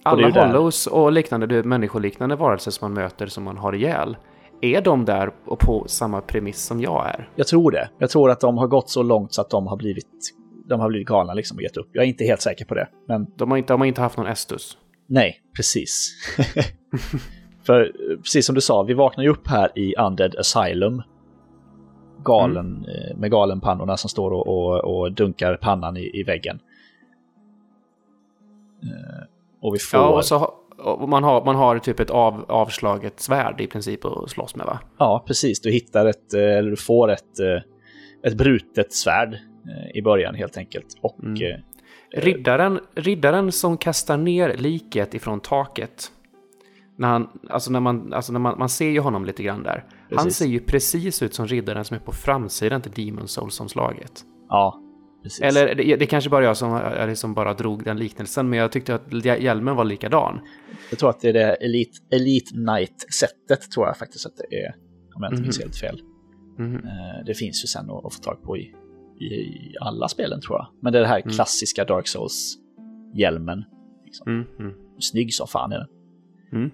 Speaker 2: Alla
Speaker 1: där.
Speaker 2: hollows och liknande du, människoliknande varelser som man möter som man har ihjäl. Är de där och på samma premiss som jag är?
Speaker 1: jag tror det. Jag tror att de har gått så långt så att de har blivit, de har blivit galna liksom och gett upp. Jag är inte helt säker på det. Men
Speaker 2: De har inte, de har inte haft någon estus.
Speaker 1: nej, precis. För eh, precis som du sa, vi vaknar ju upp här i Undead Asylum. Galen, eh, med galenpannorna som står och, och, och dunkar pannan i, i väggen. Eh, Och vi får...
Speaker 2: Ja, och så och man, har, man har typ ett av, avslaget svärd i princip att slåss med va?
Speaker 1: Ja, precis. Du hittar ett, eller du får ett, ett brutet svärd i början helt enkelt. Och
Speaker 2: Mm. Riddaren, riddaren som kastar ner liket ifrån taket. När, han, alltså när, man, alltså när man, man ser ju honom lite grann där. Han
Speaker 1: Precis.
Speaker 2: ser ju precis ut som riddaren som är på framsidan till Demon Souls-omslaget.
Speaker 1: ja, precis.
Speaker 2: Eller det, det kanske bara jag som eh, liksom bara drog den liknelsen, men jag tyckte att hj- hjälmen var likadan.
Speaker 1: Jag tror att det är det Elite, Elite Knight-sättet tror jag faktiskt att det är. Om jag inte minns
Speaker 2: Mhm.
Speaker 1: helt fel. Eh, Det finns ju sen att få tag på i, i alla spelen tror jag. Men det är det här
Speaker 2: Mm.
Speaker 1: klassiska Dark Souls-hjälmen. Liksom.
Speaker 2: Mm, mm,
Speaker 1: Snygg som fan är den.
Speaker 2: mm.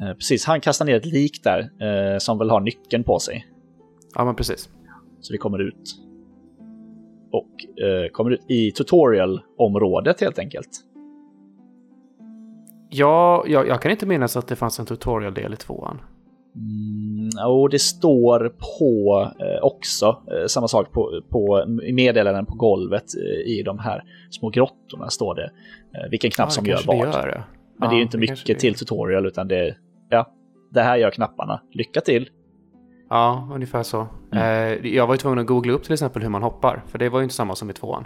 Speaker 1: Eh, Precis, han kastar ner ett lik där eh, som väl har nyckeln på sig.
Speaker 2: Ja, men precis.
Speaker 1: Så vi kommer ut. Och eh, kommer ut i tutorial-området helt enkelt.
Speaker 2: Ja, jag, jag kan inte minnas att det fanns en tutorial-del i tvåan.
Speaker 1: Mm, och det står på eh, också eh, samma sak på, på meddelanden på golvet eh, i de här små grottorna står det eh, vilken knapp
Speaker 2: Ja,
Speaker 1: som gör vad.
Speaker 2: gör.
Speaker 1: Men det är ju inte mycket till tutorial utan det ja, det här gör knapparna. Lycka till!
Speaker 2: Ja, ungefär så.
Speaker 1: Mm.
Speaker 2: Eh, jag var ju tvungen att googla upp till exempel hur man hoppar, för det var ju inte samma som i tvåan.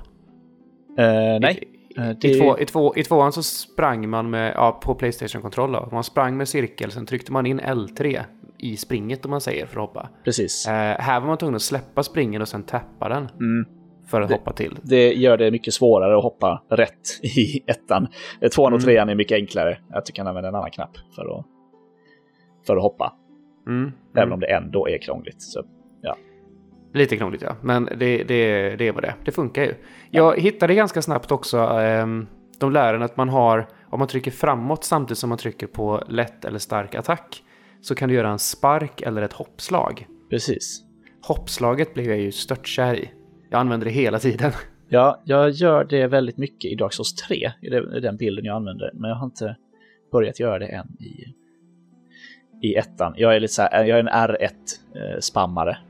Speaker 1: Eh, nej,
Speaker 2: I,
Speaker 1: eh,
Speaker 2: i,
Speaker 1: det,
Speaker 2: två, i, två, I tvåan så sprang man med, ja, på Playstation-kontroll. Man sprang med cirkel, sen tryckte man in L3 i springet om man säger för att hoppa.
Speaker 1: precis.
Speaker 2: Eh, här var man tvungen att släppa springen och sen tappa den
Speaker 1: Mm.
Speaker 2: för att
Speaker 1: Det-
Speaker 2: hoppa till.
Speaker 1: Det gör det mycket svårare att hoppa rätt i ettan. Tvåan och
Speaker 2: Mm.
Speaker 1: trean är mycket enklare. Att du kan använda en annan knapp för att, för att hoppa.
Speaker 2: Mm.
Speaker 1: Även
Speaker 2: Mm.
Speaker 1: om det ändå är krångligt. Så,
Speaker 2: Lite krångligt ja, men det, det, det var det. Det funkar ju. Jag hittade ganska snabbt också, ehm, de lär en att man har, om man trycker framåt samtidigt som man trycker på lätt eller stark attack, så kan du göra en spark eller ett hoppslag.
Speaker 1: precis.
Speaker 2: Hoppslaget blev jag ju störtkär i. Jag använder det hela tiden.
Speaker 1: Ja, jag gör det väldigt mycket i Dark Souls 3, i det- i den bilden jag använder. Men jag har inte börjat göra det än i, i ettan. Jag är lite så här, jag är en R1-spammare.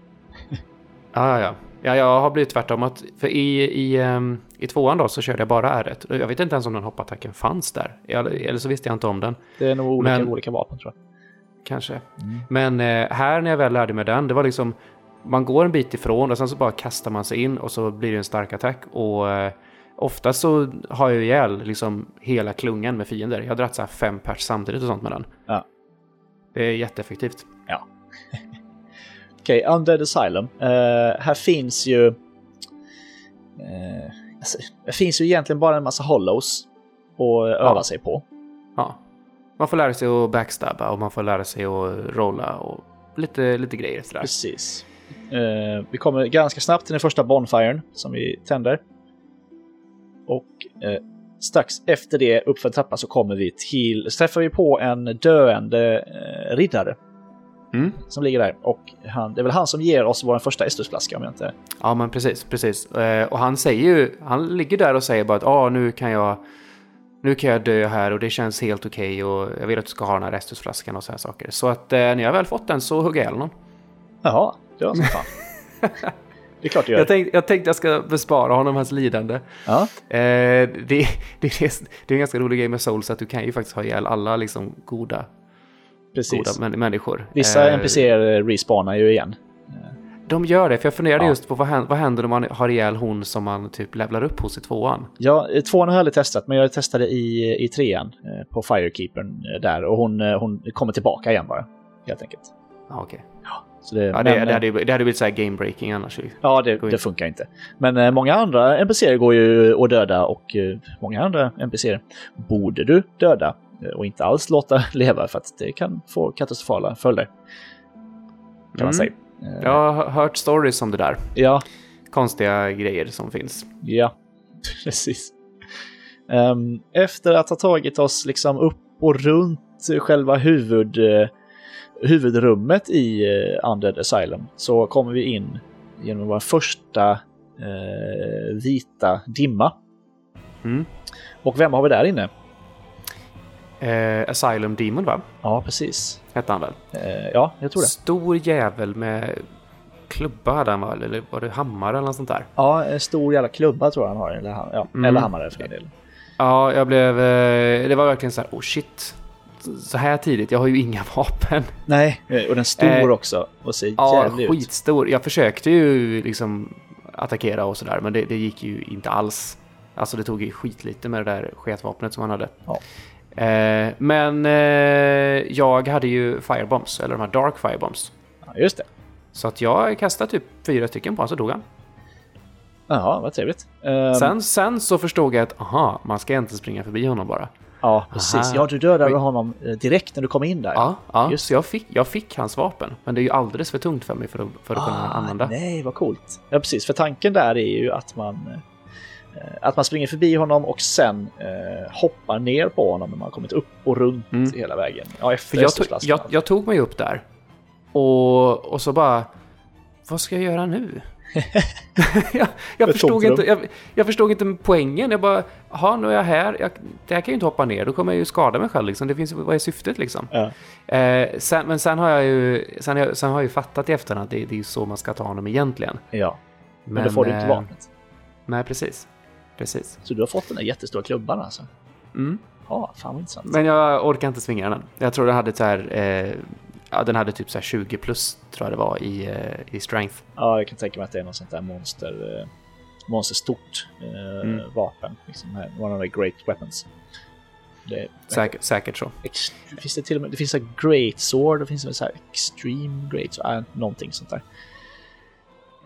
Speaker 2: Ja, ja, ja. Ja, jag har blivit tvärtom. Att, för i, i, ehm, I tvåan då så körde jag bara R1. Jag vet inte ens om den hoppattacken fanns där. Eller, eller så visste jag inte om den.
Speaker 1: Det är nog olika,
Speaker 2: Men-
Speaker 1: olika vapen tror jag.
Speaker 2: Kanske. Men eh, här när jag väl lärde mig den, det var liksom... Man går en bit ifrån och sen så bara kastar man sig in och så blir det en stark attack. Och eh, ofta så har jag ihjäl liksom hela klungan med fiender. Jag har dragit så här fem pers samtidigt och sånt med den.
Speaker 1: Ja.
Speaker 2: Det är jätteeffektivt.
Speaker 1: Okej, Undead Asylum. Eh, här finns ju... eh, alltså, det finns ju egentligen bara en massa hollows att öva sig på.
Speaker 2: Ja. Man får lära sig att backstabba och man får lära sig att rolla och lite, lite grejer sådär.
Speaker 1: Precis. Eh, vi kommer ganska snabbt till den första bonfiren som vi tänder. Och strax efter det, uppför trappan, så kommer vi till... Så träffar vi på en döende eh, riddare
Speaker 2: Mm.
Speaker 1: som ligger där. Och han, det är väl han som ger oss vår första Estusflaska om jag inte...
Speaker 2: Ja, men precis, precis. Eh, Och han säger ju, han ligger där och säger bara att ah, nu kan jag nu kan jag dö här och det känns helt okej och jag vill att du ska ha den här restusflaskan och så här saker. Så att eh, när jag väl fått den så hugger jag ihjäl honom.
Speaker 1: Jaha, det var som fan. det är klart du gör.
Speaker 2: Jag tänkte, jag tänkte jag ska bespara honom hans lidande.
Speaker 1: Ja,
Speaker 2: Eh, det, det, det, är, det en ganska rolig grej med Souls att du kan ju faktiskt ha ihjäl alla liksom goda,
Speaker 1: precis.
Speaker 2: goda män, människor.
Speaker 1: Vissa
Speaker 2: Eh,
Speaker 1: NPCer respawnar ju igen.
Speaker 2: De gör det, för jag funderade
Speaker 1: Ja.
Speaker 2: just på vad händer, vad händer om man har ihjäl hon som man typ levlar upp hos i tvåan?
Speaker 1: Ja, eh, tvåan har jag aldrig testat, men jag testade i, i trean eh, på Firekeepern eh, där och hon, hon kommer tillbaka igen bara. Helt enkelt.
Speaker 2: Ja, okej.
Speaker 1: Det,
Speaker 2: Ja,
Speaker 1: men,
Speaker 2: det,
Speaker 1: eh,
Speaker 2: det, hade, det hade blivit så game breaking annars.
Speaker 1: ja, det, det funkar inte. Men eh, många andra NPCer går ju att döda och eh, många andra NPCer borde du döda eh, och inte alls låta leva för att det kan få katastrofala följder. Kan man
Speaker 2: Mm.
Speaker 1: säga. Eh,
Speaker 2: Jag har hört stories om det där.
Speaker 1: ja,
Speaker 2: Konstiga grejer som finns.
Speaker 1: Ja, precis. Ehm, efter att ha tagit oss liksom upp och runt själva huvud, eh, huvudrummet i uh, Undead Asylum så kommer vi in genom vår första eh, vita dimma.
Speaker 2: Mm.
Speaker 1: Och vem har vi där inne?
Speaker 2: Eh, Asylum Demon va?
Speaker 1: Ja, precis.
Speaker 2: Hette han väl?
Speaker 1: Eh, ja, jag tror det.
Speaker 2: Stor jävel med klubba hade han väl? Eller var det hammare eller något sånt där?
Speaker 1: Ja, en stor jävla klubba tror jag han har. Eller, ja,
Speaker 2: Mm.
Speaker 1: eller hammare för den delen.
Speaker 2: Ja, jag blev... Eh, det var verkligen så här, oh shit. Så här tidigt, jag har ju inga vapen.
Speaker 1: Nej, eh, och den stor
Speaker 2: Eh,
Speaker 1: också och ser
Speaker 2: Ja,
Speaker 1: jävlig ut.
Speaker 2: skitstor. Jag försökte ju liksom attackera och sådär, men det, det gick ju inte alls. Alltså det tog ju skitlite med det där sketvapnet som han hade.
Speaker 1: Ja.
Speaker 2: Eh, men eh, jag hade ju firebombs, eller de här dark firebombs.
Speaker 1: Ja, just det.
Speaker 2: Så att jag kastade typ fyra stycken på honom så dog han.
Speaker 1: Jaha, vad trevligt. Ehm,
Speaker 2: Sen, sen så förstod jag att aha, man ska inte springa förbi honom bara.
Speaker 1: Ja, precis.
Speaker 2: Aha.
Speaker 1: Ja, du dödade honom eh, direkt när du kom in där.
Speaker 2: Ja, ja
Speaker 1: Just
Speaker 2: så jag fick, jag fick hans vapen. Men det är ju alldeles för tungt för mig för att, för att kunna använda.
Speaker 1: Ah, Nej, vad coolt. Ja, precis. För tanken där är ju att man, eh, att man springer förbi honom och sen eh, hoppar ner på honom när man har kommit upp och runt
Speaker 2: Mm.
Speaker 1: hela vägen. Ja, efter
Speaker 2: För jag, tog, jag, jag tog mig upp där. Och, och så bara... Vad ska jag göra nu? jag, jag, förstod inte, jag, jag förstod inte poängen. Jag bara, jaha, nu är jag här. Jag, det här kan ju inte hoppa ner. Då kommer jag ju skada mig själv. Liksom. Det finns, vad är syftet liksom?
Speaker 1: Ja.
Speaker 2: Eh, sen, men sen har jag ju, sen, har jag- sen har jag ju fattat i efterhand att det, det är så man ska ta honom egentligen.
Speaker 1: ja, men, då får du inte
Speaker 2: eh,
Speaker 1: vapnet.
Speaker 2: Nej, precis. Precis.
Speaker 1: Så du har fått den där jättestora klubban alltså?
Speaker 2: Mm.
Speaker 1: Ja, fan vad intressant.
Speaker 2: Men jag orkar inte svinga den. Jag tror den hade så här, eh, ja, den hade typ så här 20 plus tror jag det var i, eh, i strength.
Speaker 1: Ja, jag kan tänka mig att det är något sånt där monster, eh, monsterstort eh,
Speaker 2: Mm.
Speaker 1: vapen. Liksom one of the great weapons. Det,
Speaker 2: Säkert, säkert så.
Speaker 1: Ex- finns det till och med, det finns så great sword, det finns väl så här extreme great sword, äh, någonting sånt där.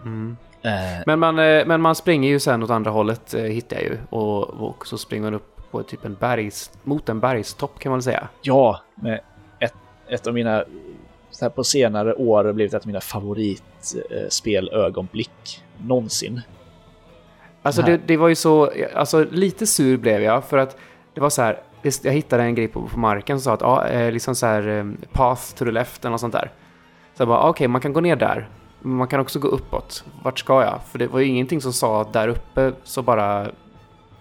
Speaker 2: Mm.
Speaker 1: Eh,
Speaker 2: Men, man, men man springer ju sen åt andra hållet hittar jag ju. Och, och så springer man upp på typ en bergs, mot en bergstopp kan man säga.
Speaker 1: ja, med ett, ett av mina, så här på senare år blivit ett av mina favoritspelögonblick någonsin.
Speaker 2: Alltså det, det var ju så, alltså lite sur blev jag för att det var så här, jag hittade en grej på, på marken som sa att ja, eh, liksom så här eh, path to the left eller något sånt där. Så jag bara, okej, man kan gå ner där. Men man kan också gå uppåt. Vart ska jag? För det var ju ingenting som sa att där uppe så bara...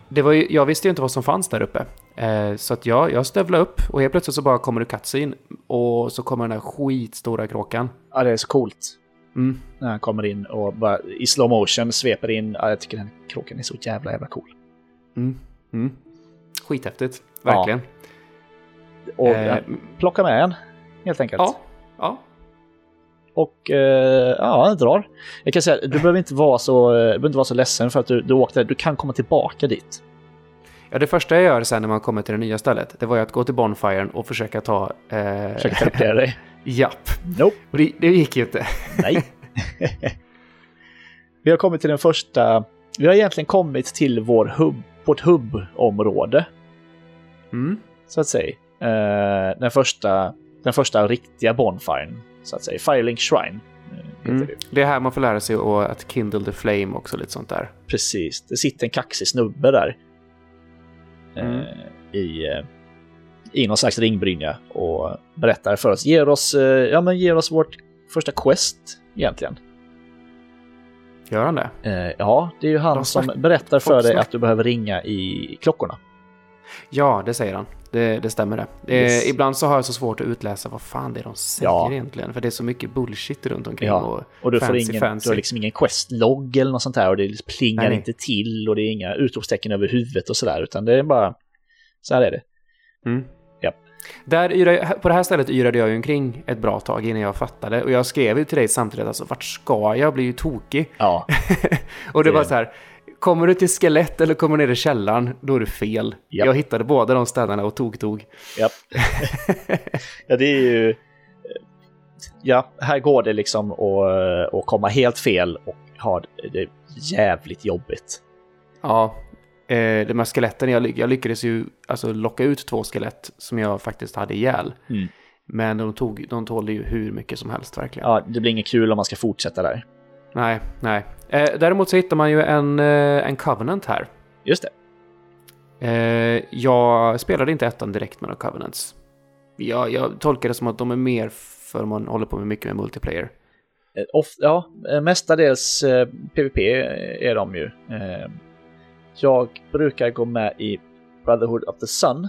Speaker 2: Det var ju, jag visste ju inte vad som fanns där uppe. Eh, så att jag, jag stövlade upp och helt plötsligt så bara kommer det cutscene och så kommer den där skitstora kråkan.
Speaker 1: Ja, det är så coolt.
Speaker 2: Mm.
Speaker 1: När han kommer in och bara i slow motion sveper in. Ja, jag tycker den kråkan är så jävla jävla cool.
Speaker 2: Mm. Mm. Skithäftigt, verkligen.
Speaker 1: Och
Speaker 2: Eh,
Speaker 1: ja, plocka med en, helt enkelt.
Speaker 2: Ja, ja.
Speaker 1: Och eh, ja, drar. Jag kan säga, du behöver inte vara så, du behöver inte vara så ledsen för att du, du åkte. Du kan komma tillbaka dit.
Speaker 2: Ja, det första jag gör sen när man kommer till det nya stället, det var ju att gå till Bonfiren och försöka ta... Eh,
Speaker 1: Försöka teleportera dig.
Speaker 2: Japp.
Speaker 1: Nope.
Speaker 2: Och det, det gick ju inte.
Speaker 1: Nej. vi har kommit till den första... Vi har egentligen kommit till vår hubb, vårt hubbområde,
Speaker 2: Mm.
Speaker 1: så att säga. Eh, den, första, den första riktiga Bonfiren, så att säga. Firelink Shrine. eh,
Speaker 2: Mm.
Speaker 1: det.
Speaker 2: Det är här man får lära sig att- att kindle the flame också, lite sånt där.
Speaker 1: Precis. Det sitter en kaxig snubbe där. Eh,
Speaker 2: Mm.
Speaker 1: I, eh, I någon slags ringbrynja och berättar för oss. Ger oss, eh, ja, men ger oss vårt första quest egentligen.
Speaker 2: Gör han det?
Speaker 1: Ja, det är ju han som berättar för dig att du behöver ringa i klockorna.
Speaker 2: Ja, det säger han. Det, det stämmer det. Eh,
Speaker 1: Yes.
Speaker 2: Ibland så har jag så svårt att utläsa vad fan det är de säger
Speaker 1: Ja.
Speaker 2: egentligen. För det är så mycket bullshit runt omkring.
Speaker 1: Ja,
Speaker 2: Och,
Speaker 1: Och du, får
Speaker 2: fancy,
Speaker 1: ingen,
Speaker 2: fancy.
Speaker 1: du har liksom ingen questlogg eller något sånt här och det plingar
Speaker 2: Nej,
Speaker 1: inte till och det är inga utropstecken över huvudet och sådär utan det är bara så här är det.
Speaker 2: Mm.
Speaker 1: Japp.
Speaker 2: Där på det här stället yrade jag ju omkring ett bra tag innan jag fattade. Och jag skrev ju till dig samtidigt, alltså vart ska jag? Jag blir ju tokig.
Speaker 1: Ja,
Speaker 2: Och det
Speaker 1: Det-
Speaker 2: var så här, kommer du till skelett eller kommer ner i källaren, då är det fel.
Speaker 1: Japp.
Speaker 2: Jag hittade båda de ställena och tog-tog.
Speaker 1: Japp. ja, det är ju... Ja, här går det liksom att, att komma helt fel och ha det jävligt jobbigt.
Speaker 2: Ja, eh, de här skeletten, jag, jag lyckades ju alltså, locka ut två skelett som jag faktiskt hade ihjäl.
Speaker 1: Mm.
Speaker 2: Men de, tog, de tålde ju hur mycket som helst verkligen.
Speaker 1: Ja, det blir inget kul om man ska fortsätta där.
Speaker 2: Nej, nej. Eh, däremot så hittar man ju en, eh, en Covenant här.
Speaker 1: Just det.
Speaker 2: Eh, jag spelade inte ettan direkt med några Covenants. Jag, jag tolkar det som att de är mer för man håller på med mycket med multiplayer.
Speaker 1: Eh, Of, ja, eh, mestadels eh, PVP är de ju. Eh, jag brukar gå med i Brotherhood of the Sun.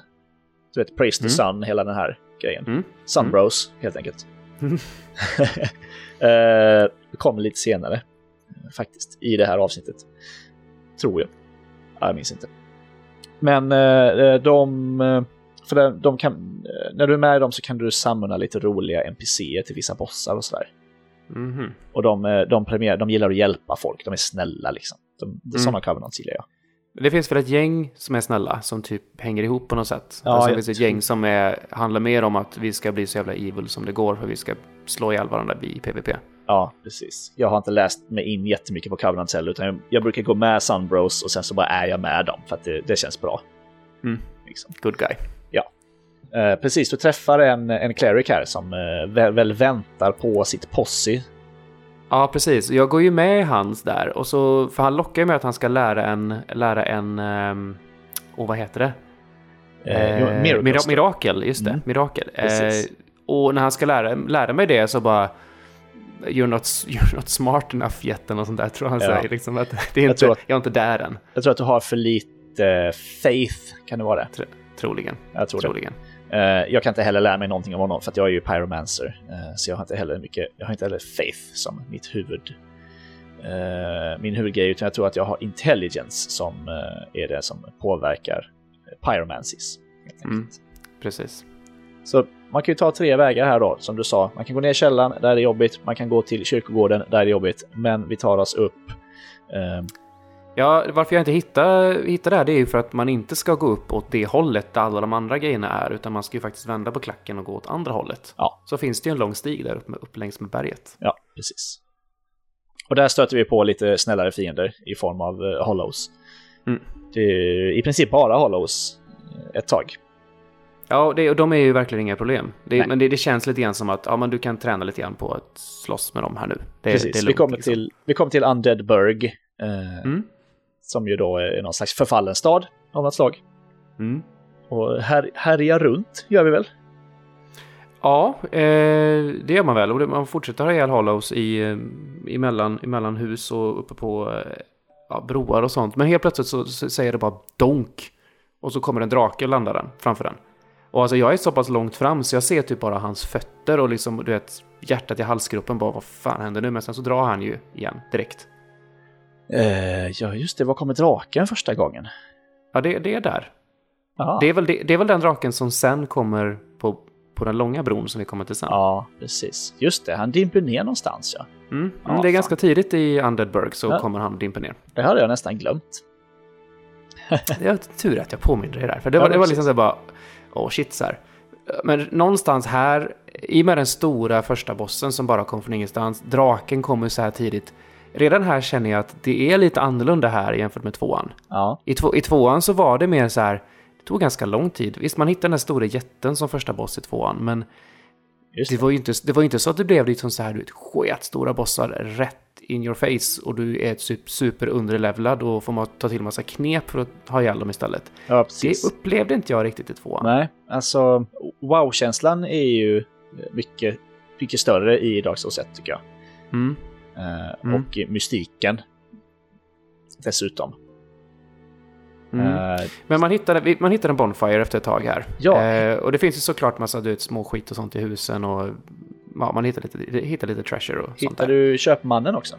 Speaker 1: Du vet, Praise the
Speaker 2: Mm.
Speaker 1: Sun, hela den här grejen.
Speaker 2: Mm.
Speaker 1: Sunbros, helt enkelt.
Speaker 2: Mm.
Speaker 1: eh, kommer lite senare, eh, faktiskt, i det här avsnittet. Tror jag. Ja, Jag minns inte. Men eh, de... eh, För de, de kan, eh, när du är med i dem så kan du samla lite roliga NPCer till vissa bossar och sådär.
Speaker 2: Mhm.
Speaker 1: Och de, eh, de, premier, de gillar att hjälpa folk, de är snälla liksom. De,
Speaker 2: Mm.
Speaker 1: Sådana covenants gillar jag.
Speaker 2: Det finns väl ett gäng som är snälla, som typ hänger ihop på något sätt.
Speaker 1: Ja,
Speaker 2: Ja, alltså, det finns ett gäng som är, handlar mer om att vi ska bli så jävla evil som det går, för vi ska slå ihjäl varandra i PVP.
Speaker 1: Ja, precis. Jag har inte läst mig in jättemycket på covenants heller, utan jag, jag brukar gå med Sunbros och sen så bara är jag med dem för att det, det känns bra.
Speaker 2: Mm.
Speaker 1: Liksom.
Speaker 2: Good guy.
Speaker 1: Eh, precis, du träffar en, en cleric här som eh, väl, väl väntar på sitt posse.
Speaker 2: Ja, precis. Jag går ju med i hans där, och så, för han lockar ju med att han ska lära en, lära en, um, och vad heter det?
Speaker 1: Eh,
Speaker 2: Eh, mirakel, just det.
Speaker 1: Mm.
Speaker 2: Mirakel. Eh, och när han ska lära, lära mig det så bara You're not, you're not smart enough yet något sånt där tror jag han
Speaker 1: Ja.
Speaker 2: säger. Liksom att det är
Speaker 1: Jag
Speaker 2: inte,
Speaker 1: att-
Speaker 2: jag är inte där än,
Speaker 1: Jag tror att du har för lite faith, kan det vara det?
Speaker 2: troligen.
Speaker 1: Jag tror det.
Speaker 2: troligen.
Speaker 1: Eh, jag kan inte heller lära mig någonting om honom för att jag är ju pyromancer. eh, så jag har inte heller mycket, jag har inte heller faith som mitt huvud. eh, min huvudgrej, utan jag tror att jag har intelligence som eh, är det som påverkar pyromancies.
Speaker 2: Mm. Precis.
Speaker 1: Så man kan ju ta tre vägar här då, som du sa. Man kan gå ner i källaren, där är det jobbigt. Man kan gå till kyrkogården, där är det jobbigt. Men vi tar oss upp.
Speaker 2: Ja, varför jag inte hittar, hittar det här det är ju för att man inte ska gå upp åt det hållet där alla de andra grejerna är, utan man ska ju faktiskt vända på klacken och gå åt andra hållet.
Speaker 1: Ja.
Speaker 2: Så finns det ju en lång stig där uppe, upp längs med berget.
Speaker 1: Ja, precis. Och där stöter vi på lite snällare fiender i form av uh, hollows.
Speaker 2: Mm.
Speaker 1: Det är i princip bara hollows eh, ett tag.
Speaker 2: Ja, det, och de är ju verkligen inga problem. Det, men det, det känns lite grann som att ja, men du kan träna lite grann på att slåss med dem här nu. Det,
Speaker 1: precis.
Speaker 2: är
Speaker 1: vi,
Speaker 2: lugnt,
Speaker 1: kommer
Speaker 2: liksom.
Speaker 1: till, vi kommer till Undead Burg. eh,
Speaker 2: Mm.
Speaker 1: Som ju då är någon slags förfallen stad av något slag.
Speaker 2: Mm.
Speaker 1: Och här, härja runt gör vi väl?
Speaker 2: Ja, eh, det gör man väl. Och man fortsätter ha ihjäl hollows i, eh, emellan, emellan hus och uppe på eh, ja, broar och sånt. Men helt plötsligt så, så säger det bara donk. Och så kommer en drake och landar den framför den. Och alltså jag är så pass långt fram så jag ser typ bara hans fötter och liksom du vet hjärtat i halsgropen bara vad fan händer nu? Men sen så drar han ju igen direkt.
Speaker 1: Eh, ja, just det. Var kommer draken första gången?
Speaker 2: Ja, det, det är där.
Speaker 1: Aha.
Speaker 2: Det är, väl, det, det är väl den draken som sen kommer på, på den långa bron som vi kommer till sen.
Speaker 1: Ja, precis. Just det, han dimper ner någonstans ja.
Speaker 2: Mm.
Speaker 1: Ja,
Speaker 2: det är
Speaker 1: fan.
Speaker 2: ganska tidigt i Undeadburg så
Speaker 1: Ja.
Speaker 2: kommer han dimpa ner.
Speaker 1: Det hade jag nästan glömt.
Speaker 2: Det är tur att jag påminner dig där. För det
Speaker 1: Ja,
Speaker 2: var, det var liksom så bara, åh shit så här. Men någonstans här, i och med den stora första bossen som bara kom från ingenstans, draken kommer så här tidigt. Redan här känner jag att det är lite annorlunda här jämfört med tvåan.
Speaker 1: Ja,
Speaker 2: I, två, I tvåan så var det mer så här, det tog ganska lång tid. Visst, man hittade den där stora jätten som första boss i tvåan, men det
Speaker 1: det.
Speaker 2: var ju inte, det var inte så att det blev liksom så här, du vet, sketstora bossar rätt in your face och du är typ super underlevlad och får man ta till massa knep för att ha ihjäl dem istället.
Speaker 1: Ja,
Speaker 2: Det
Speaker 1: precis.
Speaker 2: upplevde inte jag riktigt i tvåan.
Speaker 1: Nej, alltså wow-känslan är ju mycket, mycket större i Dark Souls 1 tycker jag.
Speaker 2: Mm.
Speaker 1: Eh,
Speaker 2: Mm.
Speaker 1: Och mystiken dessutom.
Speaker 2: Mm.
Speaker 1: Eh,
Speaker 2: Men man hittade, man hittade en Bonfire efter ett tag här.
Speaker 1: Ja.
Speaker 2: Eh, och det finns ju såklart massa du vet, små skit och sånt i husen och ja, man hittar lite, hittar lite treasure och sånt
Speaker 1: hittar du köpmannen också?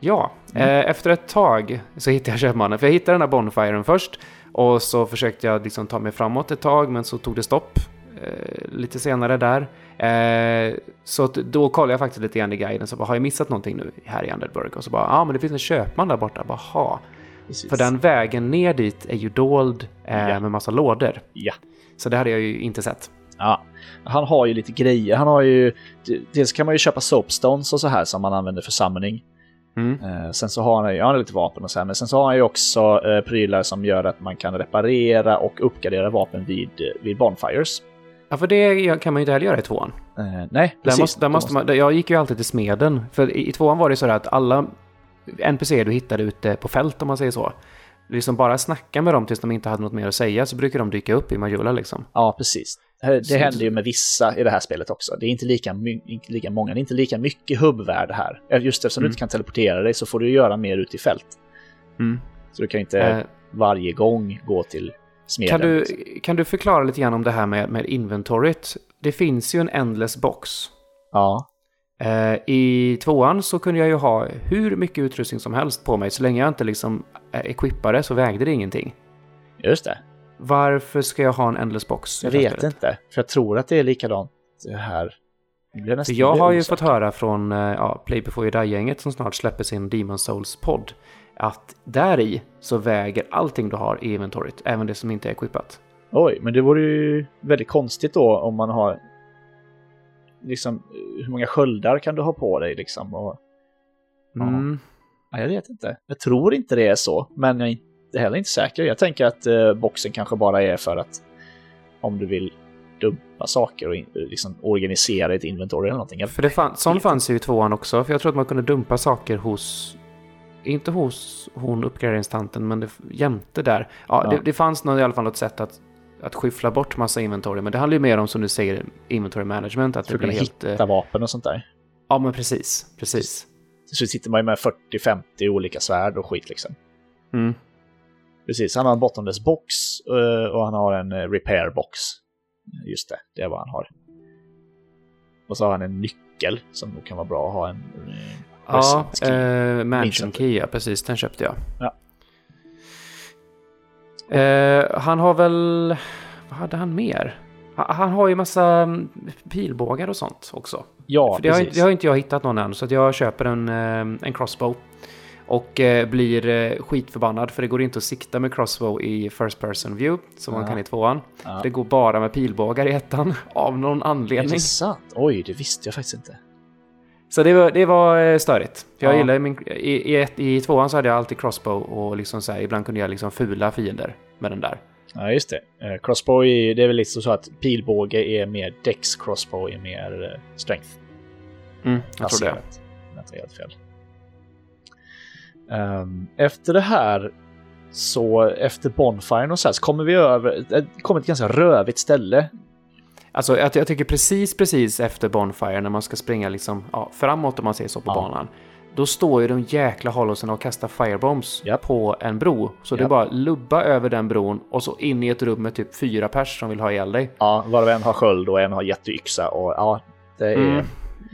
Speaker 2: Ja,
Speaker 1: Mm.
Speaker 2: eh, efter ett tag så hittade jag köpmannen. För jag hittade den här Bonfiren först och så försökte jag liksom ta mig framåt ett tag men så tog det stopp eh, lite senare där. Eh, så då kollade jag faktiskt lite grann i guiden så bara, har jag missat någonting nu här i Underburg? Och så bara, ja ah, men det finns en köpman där borta. Bara, ha.
Speaker 1: Precis.
Speaker 2: För den vägen ner dit är ju dold eh,
Speaker 1: Ja.
Speaker 2: med massa lådor.
Speaker 1: Ja.
Speaker 2: Så det hade jag ju inte sett.
Speaker 1: ja. Han har ju lite grejer. Han har ju... Dels kan man ju köpa soapstones och så här som man använder för summoning.
Speaker 2: Mm.
Speaker 1: Eh, sen så har han, ja, han har lite vapen och så här, men sen så har han ju också eh, prylar som gör att man kan reparera och uppgradera vapen vid, eh, vid bonfires.
Speaker 2: Ja, för det kan man ju inte heller göra i tvåan.
Speaker 1: Eh, nej,
Speaker 2: Där
Speaker 1: precis.
Speaker 2: måste, där måste man, jag gick ju alltid till smeden. För i, i tvåan var det så att alla NPC du hittade ute på fält om man säger så. Liksom bara snacka med dem tills de inte hade något mer att säga så brukar de dyka upp i Majula liksom.
Speaker 1: Ja, precis. Det, det
Speaker 2: Så-
Speaker 1: händer ju med vissa i det här spelet också. Det är inte lika, inte lika många, det är inte lika mycket hubbvärde här. Eh, Just eftersom
Speaker 2: Mm.
Speaker 1: du inte kan teleportera dig så får du göra mer ute i fält.
Speaker 2: Mm.
Speaker 1: Så du kan inte
Speaker 2: Eh,
Speaker 1: varje gång gå till smeden.
Speaker 2: kan, du, kan du förklara lite grann om det här med, med inventoryt? Det finns ju en endless box.
Speaker 1: Ja,
Speaker 2: Eh, I tvåan så kunde jag ju ha hur mycket utrustning som helst på mig. Så länge jag inte liksom eh, equippade så vägde det ingenting.
Speaker 1: just det.
Speaker 2: Varför ska jag ha en endless box?
Speaker 1: Jag vet
Speaker 2: spelet?
Speaker 1: inte. För jag tror att det är likadant det här.
Speaker 2: Jag har ju fått höra från eh, ja, Play before you die-gänget som snart släpper sin Demon Souls-podd att där i så väger allting du har i inventoryt, även det som inte är equippat.
Speaker 1: Oj, men det vore ju väldigt konstigt då om man har... Liksom, hur många sköldar kan du ha på dig liksom? Och, Ja.
Speaker 2: Mm.
Speaker 1: ja, jag vet inte. Jag tror inte det är så, men jag är inte heller inte säker. Jag tänker att eh, boxen kanske bara är för att om du vill dumpa saker och in, liksom organisera ett inventory eller någonting. Jag,
Speaker 2: För det fann, sån fanns ju i tvåan också, för jag tror att man kunde dumpa saker hos... Inte hos hon uppgraderingstanten, men det, jämte där. Ja,
Speaker 1: Ja.
Speaker 2: Det, det fanns nog i alla fall något sätt att, att skyffla bort massa inventory, men det handlar ju mer om, som du säger, inventory management. Att
Speaker 1: för
Speaker 2: det blir helt... eh,
Speaker 1: hitta vapen och sånt där.
Speaker 2: Ja, men precis. Precis.
Speaker 1: Så sitter man ju med 40-50 olika svärd och skit liksom.
Speaker 2: Mm.
Speaker 1: Precis, han har en bottomless box eh, och han har en eh, repair box. Just det, det är vad han har. Och så har han en nyckel som nog kan vara bra att ha en...
Speaker 2: Ja, eh, Mansion. Key, ja, precis. Den köpte jag.
Speaker 1: Ja.
Speaker 2: Eh, han har väl... Vad hade han mer? Ha- Han har ju massa mm, pilbågar och sånt också.
Speaker 1: Ja,
Speaker 2: För det, har,
Speaker 1: precis.
Speaker 2: det har inte jag hittat någon än, så jag köper en, eh, en crossbow. Och eh, blir eh, skitförbannad, för det går inte att sikta med crossbow i first person view, som man
Speaker 1: Ja.
Speaker 2: kan i tvåan.
Speaker 1: Ja.
Speaker 2: Det går bara med pilbågar i ettan, av någon
Speaker 1: Är
Speaker 2: anledning.
Speaker 1: det sant? Oj, det visste jag faktiskt inte.
Speaker 2: Så det var, det var eh, störigt. För jag
Speaker 1: Ja.
Speaker 2: gillar min, i, i, ett, I tvåan så hade jag alltid crossbow och liksom så här, ibland kunde jag liksom fula fiender med den där.
Speaker 1: Ja, just det. Eh, crossbow, är, det är väl lite så att pilbåge är mer dex, crossbow är mer eh, strength.
Speaker 2: Mm, jag tror det.
Speaker 1: har helt fel. Ehm, efter det här, så efter Bonfiren och så här, så kommer vi över, det kommer ett ganska rövigt ställe.
Speaker 2: Alltså jag, jag tycker precis, precis efter Bonfire när man ska springa liksom, ja, framåt om man säger så på
Speaker 1: Ja.
Speaker 2: banan. Då står ju de jäkla hollowsen och kastar firebombs
Speaker 1: Japp.
Speaker 2: på en bro. Så det är bara lubba över den bron och så in i ett rum med typ fyra pers som vill ha ihjäl dig.
Speaker 1: Ja, varav en har sköld och en har jätteyxa och ja, det är...
Speaker 2: Mm.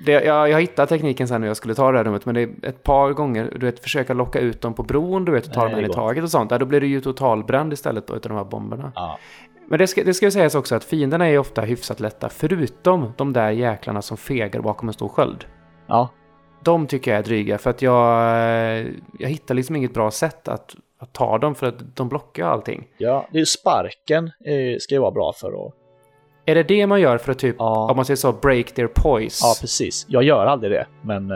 Speaker 2: Det, jag, jag hittade tekniken sen när jag skulle ta det här rummet, men det är ett par gånger, du vet, försöka locka ut dem på bron, du vet, och ta
Speaker 1: Nej,
Speaker 2: dem en i taget och sånt. Där, då blir det ju totalbränd istället då, utav de här bomberna.
Speaker 1: Ja.
Speaker 2: Men det ska, det ska sägas också att fienderna är ofta hyfsat lätta, förutom de där jäklarna som fegar bakom en stor sköld.
Speaker 1: ja,
Speaker 2: De tycker jag är dryga, för att jag, jag hittar liksom inget bra sätt att, att ta dem, för att de blockar allting.
Speaker 1: ja, det är ju sparken eh, ska ju vara bra för att...
Speaker 2: Är det det man gör för att typ,
Speaker 1: Ja.
Speaker 2: om man säger så, break their poise?
Speaker 1: Ja, precis. Jag gör aldrig det, men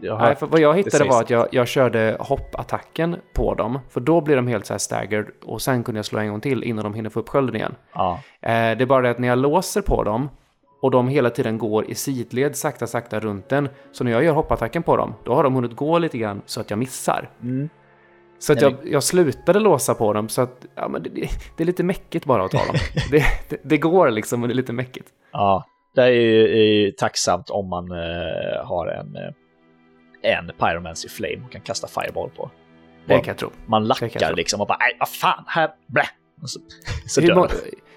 Speaker 1: jag har...
Speaker 2: Nej, för vad jag hittade var att jag, jag körde hoppattacken på dem. För då blir de helt så här staggered och sen kunde jag slå en gång till innan de hinner få upp skölden igen.
Speaker 1: Ja,
Speaker 2: Eh, det är bara det att när jag låser på dem och de hela tiden går i sidled sakta sakta runt den. Så när jag gör hoppattacken på dem, då har de hunnit gå lite grann så att jag missar.
Speaker 1: Mm.
Speaker 2: Så att jag, jag slutade låsa på dem så att ja, men det, det, är lite mäckigt bara att ta dem. det, det, det går liksom men det är lite mäckigt.
Speaker 1: ja. Det är ju är tacksamt om man eh, har en, eh, en Pyromancy Flame och kan kasta Fireball på.
Speaker 2: Det kan jag tro.
Speaker 1: Man lackar liksom och bara nej, vad fan, här, blä! Så, så
Speaker 2: Hur, må,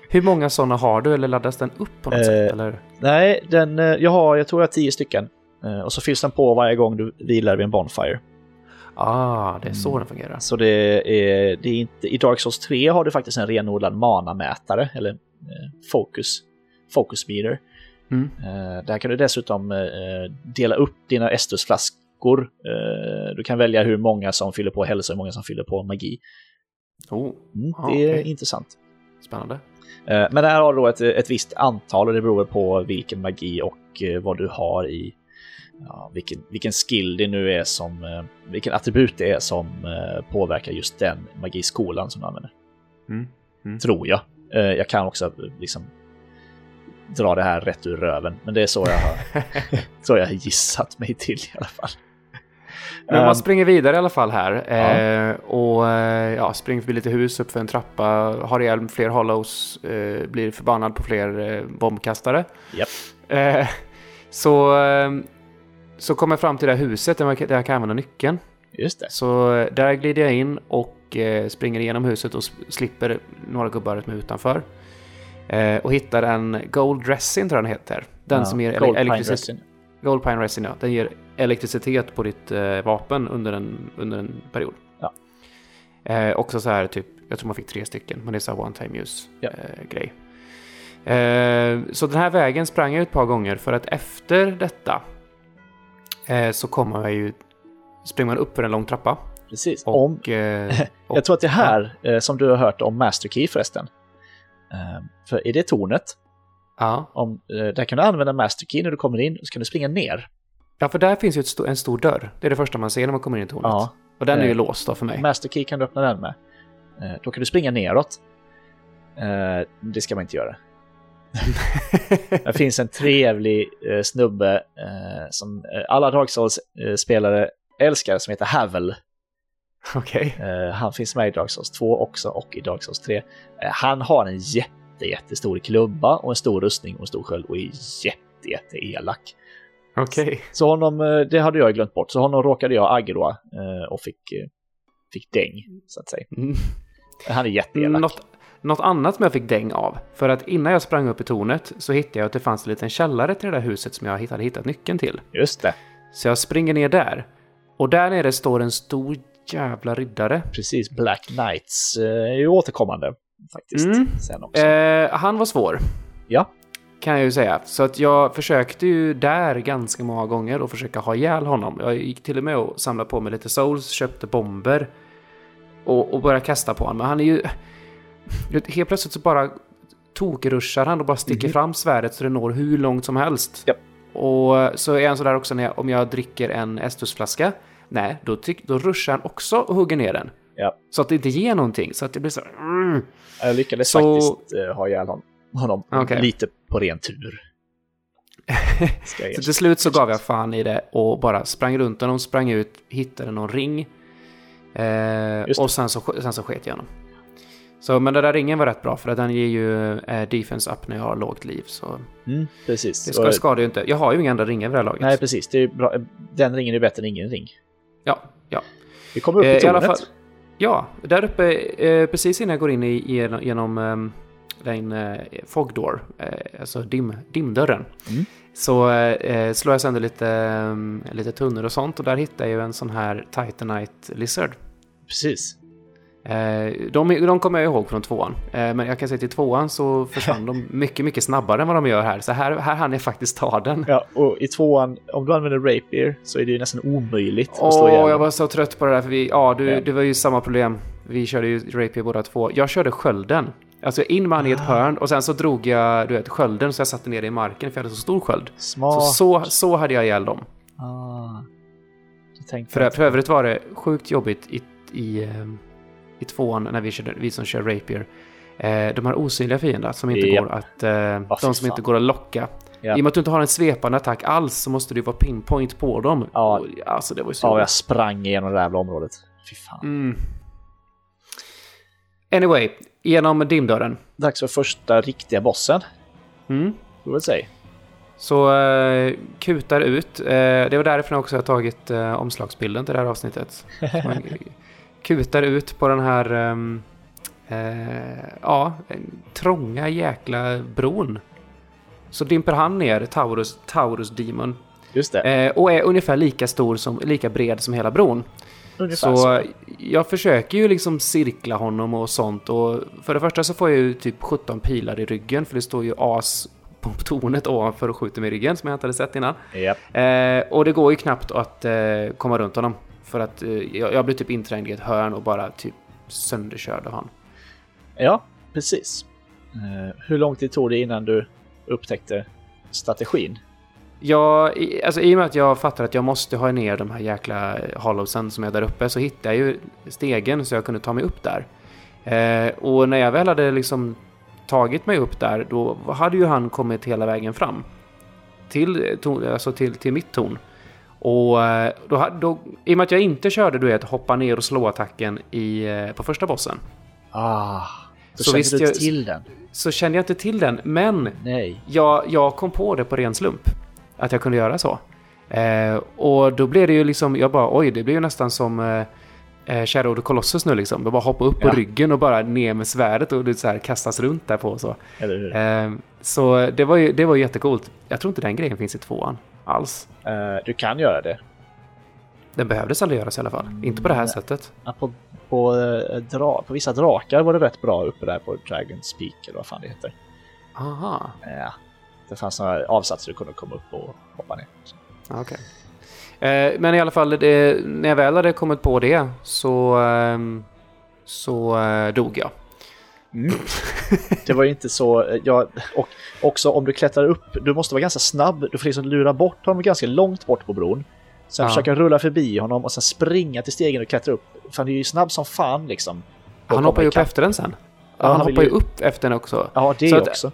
Speaker 2: hur många sådana har du eller laddas den upp på något
Speaker 1: Eh,
Speaker 2: sätt? Eller?
Speaker 1: Nej, den, eh, jag har, jag tror jag har tio stycken. Eh, Och så fylls den på varje gång du vilar vid en Bonfire.
Speaker 2: Ah, det är så
Speaker 1: Mm.
Speaker 2: den fungerar.
Speaker 1: Så det är, det är inte, i Dark Souls 3 har du faktiskt en renodlad mana-mätare, eller eh, focus, focus meter.
Speaker 2: Mm.
Speaker 1: Där kan du dessutom dela upp dina Estus-flaskor. Eh, du kan välja hur många som fyller på hälsa och hur många som fyller på magi.
Speaker 2: Oh,
Speaker 1: Mm,
Speaker 2: Ah,
Speaker 1: det är
Speaker 2: okej.
Speaker 1: intressant.
Speaker 2: spännande.
Speaker 1: Eh, men det här har då ett, ett visst antal och det beror på vilken magi och eh, vad du har i ja, vilken, vilken skill det nu är som, vilken attribut det är som påverkar just den magiskolan som du använder.
Speaker 2: Mm. Mm.
Speaker 1: Tror jag. Jag kan också liksom dra det här rätt ur röven, men det är så jag har, så jag har gissat mig till i alla fall.
Speaker 2: Men
Speaker 1: Ehm,
Speaker 2: man springer vidare i alla fall här.
Speaker 1: Ja.
Speaker 2: Eh, och eh, ja, springer förbi lite hus, upp för en trappa, har ihjäl fler hollows, eh, blir förbannad på fler bombkastare. Eh, så, eh, så kommer jag fram till det här huset där, man, där jag kan använda nyckeln.
Speaker 1: Just det.
Speaker 2: Så där glider jag in och springer igenom huset och slipper några gubbar som är utanför. Och hittar en Gold Resin tror jag den heter. Den
Speaker 1: Ja,
Speaker 2: som ger elektricitet. Gold Pine Resin, ja. Den ger elektricitet på ditt eh, vapen under en, under en period.
Speaker 1: Ja.
Speaker 2: Eh, också så här, typ, jag tror man fick tre stycken, men det är så här one time use
Speaker 1: Ja.
Speaker 2: eh, grej. Eh, så den här vägen sprang jag ett par gånger för att efter detta eh, så kommer man ju, springer man upp för en lång trappa.
Speaker 1: Precis.
Speaker 2: Och,
Speaker 1: Om,
Speaker 2: eh, och
Speaker 1: jag tror att det här eh, som du har hört om Master Key förresten. För i det tornet,
Speaker 2: Ja.
Speaker 1: om, där kan du använda Master Key när du kommer in, så kan du springa ner.
Speaker 2: Ja, för där finns ju ett sto- en stor dörr. Det är det första man ser när man kommer in i tornet.
Speaker 1: Ja.
Speaker 2: Och den är ju
Speaker 1: Eh,
Speaker 2: låst då för mig.
Speaker 1: Master Key kan du öppna den med. Eh, Då kan du springa neråt. Eh, Det ska man inte göra. Det finns en trevlig eh, snubbe eh, som eh, alla Dark Souls-spelare älskar som heter Havel.
Speaker 2: Okej.
Speaker 1: Eh, Han finns med i Dark Souls 2 också och i Dark Souls 3. Eh, Han har en jätte, jättestor klubba och en stor rustning och en stor sköld och är jätte, jätte elak.
Speaker 2: Okej.
Speaker 1: Så honom, eh, det hade jag glömt bort, så honom råkade jag aggroa eh, och fick, eh, fick däng, så att säga.
Speaker 2: Mm.
Speaker 1: Han är jätteelak.
Speaker 2: Något, något annat som jag fick däng av. För att innan jag sprang upp i tornet så hittade jag att det fanns en liten källare till det där huset som jag hade hittat nyckeln till.
Speaker 1: Just det,
Speaker 2: Så jag springer ner där. Och där nere står en stor jävla riddare.
Speaker 1: precis. Black Knights är ju återkommande faktiskt.
Speaker 2: Mm.
Speaker 1: Sen också.
Speaker 2: Eh, han var svår,
Speaker 1: Ja,
Speaker 2: kan jag ju säga. Så att jag försökte ju där ganska många gånger och försöka ha ihjäl honom. Jag gick till och med och samlade på mig lite souls, köpte bomber och, och började kasta på honom. Men han är ju... Helt plötsligt så bara tokruschar han och bara sticker fram svärdet så det når hur långt som helst.
Speaker 1: Japp.
Speaker 2: Och så är han sådär också när jag, om jag dricker en Estusflaska. Nej, då, tyck, då ruschar han också och hugger ner den.
Speaker 1: ja.
Speaker 2: Så att det inte ger någonting. Så att det blir så... Mm.
Speaker 1: Jag lyckades
Speaker 2: Så-
Speaker 1: faktiskt eh, ha ihjäl hon- honom
Speaker 2: Okej.
Speaker 1: lite på ren tur.
Speaker 2: Så till slut så gav jag fan i det och bara sprang runt honom, sprang ut, hittade någon ring. Eh, och sen så, sen så sket jag honom. Så, men den där ringen var rätt bra för att den ger ju eh, defense up när jag har lågt liv. Så
Speaker 1: Mm, precis.
Speaker 2: det ska, skadar ju inte. Jag har ju inga andra ringar vid det här laget.
Speaker 1: Nej, precis. Det är bra. Den ringen är bättre än ingen ring.
Speaker 2: Ja, ja.
Speaker 1: Vi kommer upp
Speaker 2: Eh,
Speaker 1: i tornet.
Speaker 2: Ja, där uppe eh, precis innan jag går in i, genom, genom den eh, fog door, eh, alltså dim, dimdörren,
Speaker 1: Mm.
Speaker 2: så eh, slår jag sönder lite, ehm, lite tunnor och sånt och där hittar jag ju en sån här Titanite Lizard.
Speaker 1: Precis.
Speaker 2: Eh, de, de kommer jag ihåg från tvåan, eh, men jag kan säga till tvåan så försvann de mycket, mycket snabbare än vad de gör här. Så här, här hann jag faktiskt ta den.
Speaker 1: Ja, och i tvåan, om du använder Rapier så är det ju nästan omöjligt att slå
Speaker 2: Åh,
Speaker 1: ihjäl
Speaker 2: jag var så trött på det där, för vi, ja, du,
Speaker 1: Ja.
Speaker 2: det var ju samma problem. Vi körde ju Rapier båda två. Jag körde skölden. Alltså in med han i ett
Speaker 1: Ah.
Speaker 2: hörn och sen så drog jag, du vet, skölden så jag satte ner det i marken för jag hade så stor sköld. Så,
Speaker 1: Smart.
Speaker 2: så, så hade jag ihjäl dem.
Speaker 1: Ah.
Speaker 2: För, för övrigt var det sjukt jobbigt i, i, ehm, i tvåan när vi, körde, vi som kör Rapier. Eh, de här osynliga fiender som inte
Speaker 1: Japp.
Speaker 2: går att... Eh,
Speaker 1: fy
Speaker 2: de som inte går att locka.
Speaker 1: Ja.
Speaker 2: I och med att du inte har en svepande attack alls så måste du vara pinpoint på dem.
Speaker 1: Ja.
Speaker 2: Och, alltså det var ju så
Speaker 1: Ja, jag sprang igenom det här jävla området. Fy fan.
Speaker 2: Mm. Anyway, genom dimdörren.
Speaker 1: Dags för första riktiga bossen,
Speaker 2: Mm.
Speaker 1: får väl säga.
Speaker 2: Så eh, kutar ut. Eh, det var därifrån också jag tagit eh, omslagsbilden till det här avsnittet. Man kutar ut på den här ehm, eh, ja, trånga jäkla bron. Så dimper han ner Taurus, Taurus Demon.
Speaker 1: Just det.
Speaker 2: Eh, och är ungefär lika stor som, lika bred som hela bron.
Speaker 1: Ungefär
Speaker 2: Så eh, jag försöker ju liksom cirkla honom och sånt och för det första så får jag ju typ 17 pilar i ryggen för det står ju as på tornet ovanför och skjuter mig i ryggen som jag inte hade sett innan.
Speaker 1: Japp.
Speaker 2: Eh, och det går ju knappt att eh, komma runt honom för att eh, jag, jag blir typ inträngd i ett hörn och bara typ sönderkörd av han.
Speaker 1: Ja, precis. Eh, hur lång tid tog det innan du upptäckte strategin?
Speaker 2: Jag, alltså, I och med att jag fattar att jag måste ha ner de här jäkla hollowsen som är där uppe så hittade jag ju stegen så jag kunde ta mig upp där. Eh, och när jag väl hade liksom tagit mig upp där då hade ju han kommit hela vägen fram. Till, eh, alltså till, till mitt torn. Och eh, då, då, i och med att jag inte körde du vet hoppa ner och slå attacken i, eh, på första bossen
Speaker 1: Ah, då
Speaker 2: Så
Speaker 1: kände
Speaker 2: visst
Speaker 1: du inte till den?
Speaker 2: så kände jag inte till den. Men
Speaker 1: Nej.
Speaker 2: jag, jag kom på det på ren slump. Att jag kunde göra så. Eh, och då blev det ju liksom, jag bara oj, det blir ju nästan som eh, eh, Shadow of the Colossus nu liksom. Jag bara hoppa upp
Speaker 1: Ja.
Speaker 2: på ryggen och bara ner med svärdet och det så här kastas runt där på och så. Eh, så det var ju det var jättecoolt. Jag tror inte den grejen finns i tvåan alls.
Speaker 1: Eh, du kan göra det.
Speaker 2: Den behövdes aldrig göras i alla fall. Inte på det här
Speaker 1: Nej.
Speaker 2: sättet.
Speaker 1: Ja, på, på, eh, dra, på vissa drakar var det rätt bra uppe där på Dragon's Peak eller vad fan det heter.
Speaker 2: Aha,
Speaker 1: Ja. Det fanns några avsatser du kunde komma upp och hoppa ner.
Speaker 2: okej. Eh, men i alla fall, det, när jag väl hade kommit på det så, ehm, så eh, dog jag.
Speaker 1: Mm. Det var ju inte så, eh, ja, och också om du klättrar upp, du måste vara ganska snabb, du får liksom lura bort honom ganska långt bort på bron. Sen
Speaker 2: Ja.
Speaker 1: försöka rulla förbi honom och sen springa till stegen och klättra upp. Fan, det är ju snabb som fan liksom. För
Speaker 2: Han hoppar ju upp efter den sen.
Speaker 1: Ja,
Speaker 2: han
Speaker 1: han
Speaker 2: hoppar ju upp efter den också.
Speaker 1: Ja, det
Speaker 2: Så
Speaker 1: också.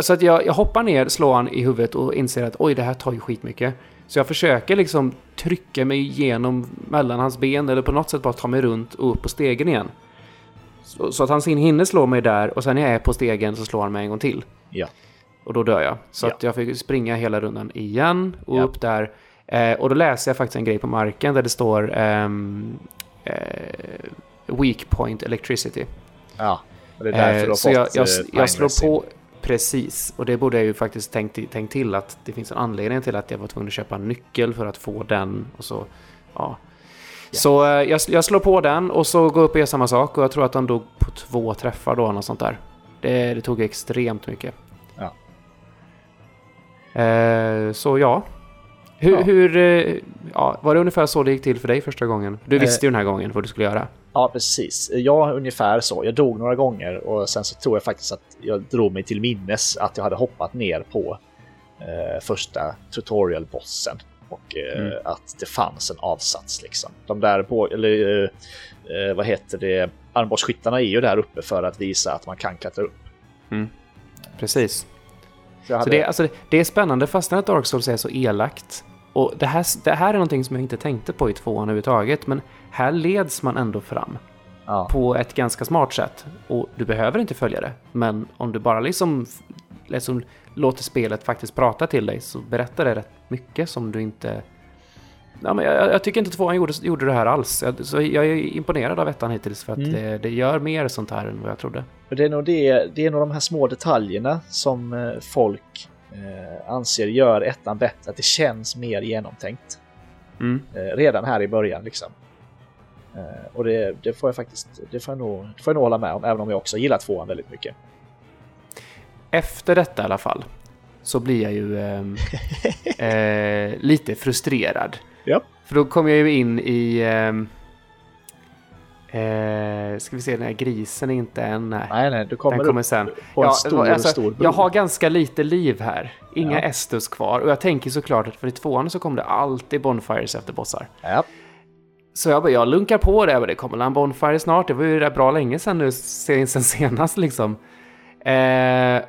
Speaker 2: Så att jag, jag hoppar ner, slår han i huvudet och inser att oj, det här tar ju skitmycket. Så jag försöker liksom trycka mig igenom mellan hans ben eller på något sätt bara ta mig runt och upp på stegen igen. Så, så att han sin hinner slå mig där och sen när jag är på stegen så slår han mig en gång till.
Speaker 1: Ja.
Speaker 2: Och då dör jag. Så
Speaker 1: Ja.
Speaker 2: att jag fick springa hela rundan igen och
Speaker 1: Ja.
Speaker 2: upp där. Eh, och då läser jag faktiskt en grej på marken där det står ehm, eh, Weak Point Electricity.
Speaker 1: Ja, och det är därför
Speaker 2: Eh,
Speaker 1: du har
Speaker 2: så
Speaker 1: fått
Speaker 2: jag, jag,
Speaker 1: eh,
Speaker 2: jag slår på... Precis, och det borde jag ju faktiskt tänkt, tänkt till att det finns en anledning till att jag var tvungen att köpa en nyckel för att få den och så... Ja. Så eh, jag, jag slår på den och så går jag upp och gör samma sak och jag tror att han dog på två träffar då, något sånt där. Det, det tog extremt mycket.
Speaker 1: Ja.
Speaker 2: Eh, så ja. Hur,
Speaker 1: Ja.
Speaker 2: hur eh, ja, var det ungefär så det gick till för dig första gången? Du
Speaker 1: Eh.
Speaker 2: visste ju den här gången vad du skulle göra.
Speaker 1: Ja, precis. Jag ungefär så. Jag dog några gånger och sen så tror jag faktiskt att jag drog mig till minnes att jag hade hoppat ner på eh, första tutorialbossen och eh,
Speaker 2: Mm.
Speaker 1: att det fanns en avsats liksom. De där på, eller eh, eh, vad heter det, armborstskyttarna är ju där uppe för att visa att man kan klättra upp.
Speaker 2: Precis.
Speaker 1: Så jag
Speaker 2: Så
Speaker 1: hade,
Speaker 2: det, alltså, det är spännande fastän att Dark Souls är så elakt. Och det här, det här är någonting som jag inte tänkte på i tvåan överhuvudtaget, men här leds man ändå fram.
Speaker 1: Ja.
Speaker 2: på ett ganska smart sätt. Och du behöver inte följa det. Men om du bara liksom, liksom låter spelet faktiskt prata till dig så berättar det rätt mycket som du inte... Ja, men jag, jag tycker inte tvåan gjorde, gjorde det här alls. Jag, så jag är imponerad av ettan hittills för att
Speaker 1: Mm.
Speaker 2: det, det gör mer sånt här än vad jag trodde.
Speaker 1: Det är nog, det, det är nog de här små detaljerna som eh, folk eh, anser gör ettan bättre, att det känns mer genomtänkt.
Speaker 2: Mm.
Speaker 1: Eh, redan här i början liksom. Eh, och det, det får jag faktiskt, det får jag, nog, det får jag nog hålla med om, även om jag också gillar tvåan väldigt mycket.
Speaker 2: Efter detta i alla fall så blir jag ju ehm, eh, lite frustrerad.
Speaker 1: Ja.
Speaker 2: För då kom jag ju in i... eh, ska vi se, den här grisen är inte än. Nej.
Speaker 1: Nej, nej, du kommer,
Speaker 2: Den kommer sen.
Speaker 1: på en
Speaker 2: Ja,
Speaker 1: stor,
Speaker 2: alltså,
Speaker 1: stor.
Speaker 2: Jag har ganska lite liv här. Inga
Speaker 1: Ja.
Speaker 2: Estus kvar. Och jag tänker såklart att för i tvåan så kommer det alltid Bonfires efter bossar.
Speaker 1: Ja,
Speaker 2: Så jag bara, jag lunkar på det. Bara, Det kommer en Bonfire snart. Det var ju rätt bra länge sedan nu, sen sen senast liksom. Eh,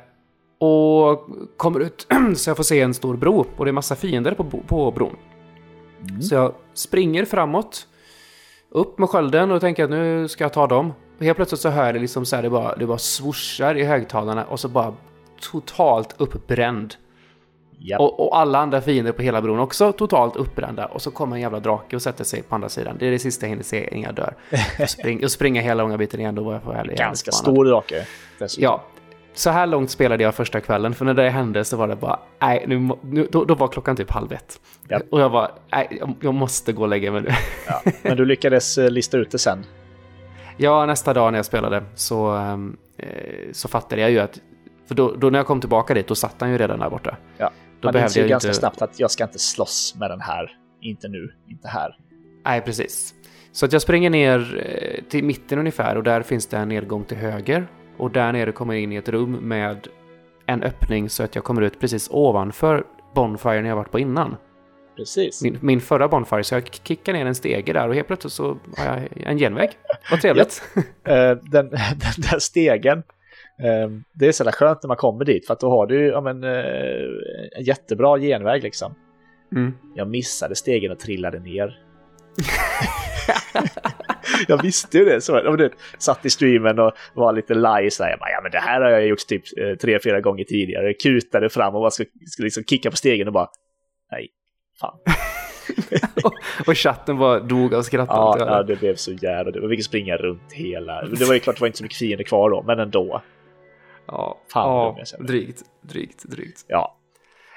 Speaker 2: och kommer ut så jag får se en stor bro. Och det är massa fiender på, på bron.
Speaker 1: Mm.
Speaker 2: Så jag springer framåt. Upp med skölden och tänker att nu ska jag ta dem. Och helt plötsligt så hör jag det liksom så här, det bara, det bara swooshar i högtalarna och så bara totalt uppbränd.
Speaker 1: ja.
Speaker 2: Och, och alla andra fiender på hela bron också totalt uppbrända. Och så kommer en jävla drake och sätter sig på andra sidan. Det är det sista jag hinner se innan jag dör. Och, spring, och springa hela långa biten igen, då var jag på ärlig.
Speaker 1: ganska stor drake. dessutom.
Speaker 2: Ja. Så här långt spelade jag första kvällen, för när det hände så var det bara, nej, nu, nu, då, då var klockan typ halv ett.
Speaker 1: Ja.
Speaker 2: Och jag var, nej, jag, jag måste gå och lägga mig nu.
Speaker 1: Ja. Men du lyckades eh, lista ut det sen.
Speaker 2: Ja, nästa dag när jag spelade så, ehm, eh, så fattade jag ju att, för då, då när jag kom tillbaka dit, då satt han ju redan där borta.
Speaker 1: Ja.
Speaker 2: Då
Speaker 1: Man
Speaker 2: behövde jag
Speaker 1: ganska
Speaker 2: inte...
Speaker 1: snabbt att jag ska inte slåss med den här. Inte nu, inte här.
Speaker 2: Nej, precis. Så att jag springer ner eh, till mitten ungefär och där finns det en nedgång till höger. Och där nere kommer jag in i ett rum med en öppning så att jag kommer ut precis ovanför Bonfiren jag varit på innan.
Speaker 1: Precis.
Speaker 2: Min, min förra Bonfire, så jag kickar ner en stege där och helt plötsligt så har jag en genväg. Vad trevligt.
Speaker 1: Eh, den, den där stegen. eh, det är så skönt när man kommer dit för att då har du ja, men, eh, en jättebra genväg liksom.
Speaker 2: Mm.
Speaker 1: Jag missade stegen och trillade ner. jag visste ju det. Så, jag vet, satt i streamen och var lite laj. Så här, jag bara, ja, men det här har jag gjort typ eh, tre, fyra gånger tidigare. Jag kutade fram och bara skulle, skulle liksom kicka på stegen och bara, nej, fan.
Speaker 2: Och chatten bara dog av skratt.
Speaker 1: Ja, ja, det blev så jävla... Det var fick springa runt hela... Det var ju klart det var inte så mycket fiender kvar då, men ändå.
Speaker 2: ja.
Speaker 1: Fan,
Speaker 2: ja drygt, drygt, drygt.
Speaker 1: Ja,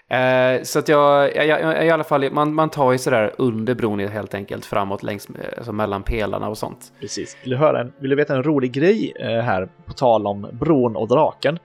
Speaker 2: Eh, så att jag, jag, jag, i alla fall, man, man tar ju sådär under bron helt enkelt framåt längs, med- alltså mellan pelarna och sånt.
Speaker 1: precis. Vill du, höra en, vill du veta en rolig grej eh, här på tal om bron och draken?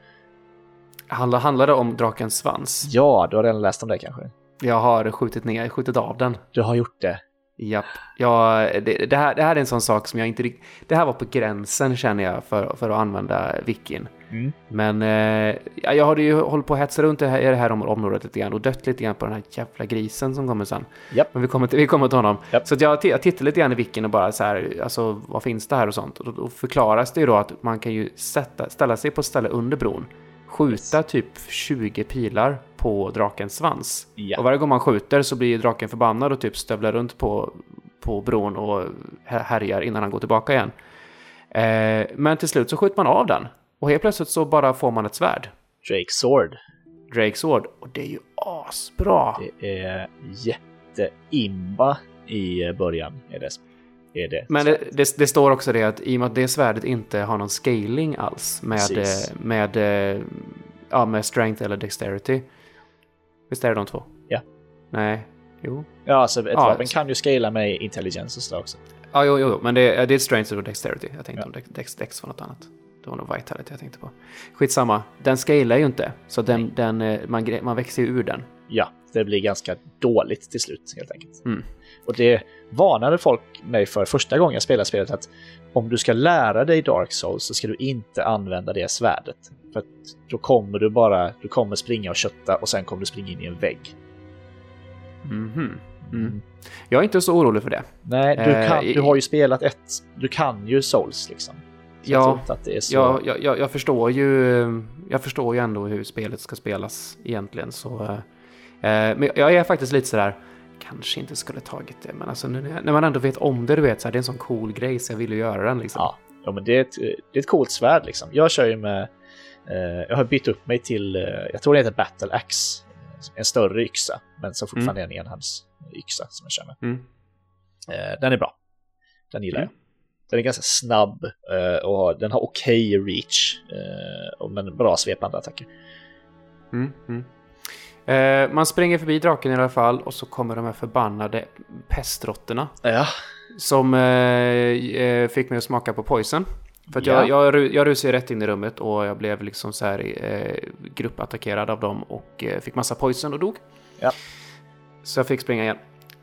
Speaker 2: Handlar, handlar det om drakens svans?
Speaker 1: Ja, du har redan läst om det kanske?
Speaker 2: Jag har skjutit ner, skjutit av den.
Speaker 1: Du har gjort det.
Speaker 2: Japp. Ja, det, det, här, det här är en sån sak som jag inte Det här var på gränsen känner jag för, för att använda wikin.
Speaker 1: Mm.
Speaker 2: Men eh, ja, jag har ju hållit på att hetsa runt det här, i det här om- området lite grann och dött lite grann på den här jävla grisen som kommer sen.
Speaker 1: Japp.
Speaker 2: Men vi kommer till, vi kommer till honom.
Speaker 1: Japp.
Speaker 2: Så jag, jag tittar lite grann i wikin och bara så här, alltså vad finns det här och sånt. Och då, förklaras det ju då att man kan ju sätta, ställa sig på ett ställe under bron, skjuta typ 20 pilar på drakens svans.
Speaker 1: Ja.
Speaker 2: Och varje gång man skjuter så blir draken förbannad och typ stövlar runt på, på bron och här- härjar innan han går tillbaka igen. Eh, men till slut så skjuter man av den. Och helt plötsligt så bara får man ett svärd.
Speaker 1: Drake Sword.
Speaker 2: Drake Sword. Och det är ju asbra!
Speaker 1: Det är jätteimba i början. Är det, är det.
Speaker 2: Men det, det, det står också det att i och med att det svärdet inte har någon scaling alls med,
Speaker 1: Precis.
Speaker 2: med, ja, med strength eller dexterity. Visst är det de två?
Speaker 1: Ja.
Speaker 2: Nej, jo.
Speaker 1: Ja, alltså ett
Speaker 2: Ja,
Speaker 1: vapen kan ju scala med intelligens och så också.
Speaker 2: Ja, jo, jo, jo, men det, det är strength och dexterity. Jag tänkte
Speaker 1: Ja.
Speaker 2: om dex, dex, dex var något annat. Det var nog vitality jag tänkte på. Skitsamma, den scalar ju inte. Så den, den, eh, man, man växer ju ur den.
Speaker 1: Ja, det blir ganska dåligt till slut helt enkelt.
Speaker 2: Mm.
Speaker 1: Och det varnade folk mig för första gången jag spelade spelet att om du ska lära dig Dark Souls så ska du inte använda det svärdet. För då kommer du bara, du kommer springa och kötta och sen kommer du springa in i en vägg.
Speaker 2: Mhm. Mm. Jag är inte så orolig för det.
Speaker 1: Nej, du,
Speaker 2: Eh,
Speaker 1: kan, du har ju spelat ett, du kan ju Souls liksom. Jag
Speaker 2: Ja,
Speaker 1: är så.
Speaker 2: Jag, jag, jag, jag, förstår ju, jag förstår ju ändå hur spelet ska spelas egentligen. Så, eh, men jag är faktiskt lite sådär, kanske inte skulle tagit det. Men alltså nu när man ändå vet om det, du vet, så här, det är en sån cool grej så jag vill ju göra den liksom.
Speaker 1: Ja, ja men det är, ett, det är ett coolt svärd liksom. Jag kör ju med, eh, jag har bytt upp mig till, eh, jag tror det heter Battle Axe, en större yxa, men som fortfarande mm. är en enhandsyxa som jag kör med. Mm. Eh, den är bra, den gillar mm. jag. Den är ganska snabb eh, och den har okej okay reach, eh, men bra svepande attacker.
Speaker 2: Mm, mm. Eh, man springer förbi draken i alla fall och så kommer de här förbannade pestrotterna.
Speaker 1: Ja.
Speaker 2: Som eh, eh, fick mig att smaka på poison. För att ja. jag, jag, jag rusade rätt in i rummet och jag blev liksom så här eh, gruppattackerad av dem och fick massa poison och dog.
Speaker 1: Ja.
Speaker 2: Så jag fick springa igen.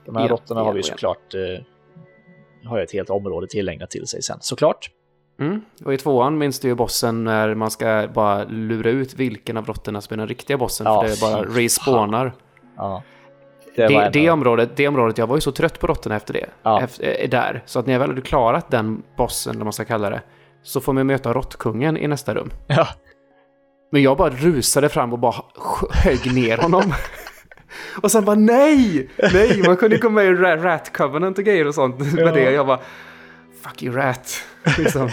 Speaker 1: De här råttorna har vi såklart har ett helt område tillägnat till sig sen, såklart.
Speaker 2: Mm. Och i tvåan minns du ju bossen när man ska bara lura ut vilken av råttorna som är den riktiga bossen. Ja, för det bara respawnar.
Speaker 1: Ja.
Speaker 2: Det, det, det, området, det området, jag var ju så trött på råttorna efter det. Ja. Efter, eh, där. Så att när jag väl hade klarat den bossen, eller man ska kalla det, så får man möta råttkungen i nästa rum.
Speaker 1: Ja.
Speaker 2: Men jag bara rusade fram och bara högg ner honom. och sen bara nej! Nej, man kunde ju komma med i Rat Covenant och grejer och sånt ja. med det. Jag bara fuck you rat. Liksom.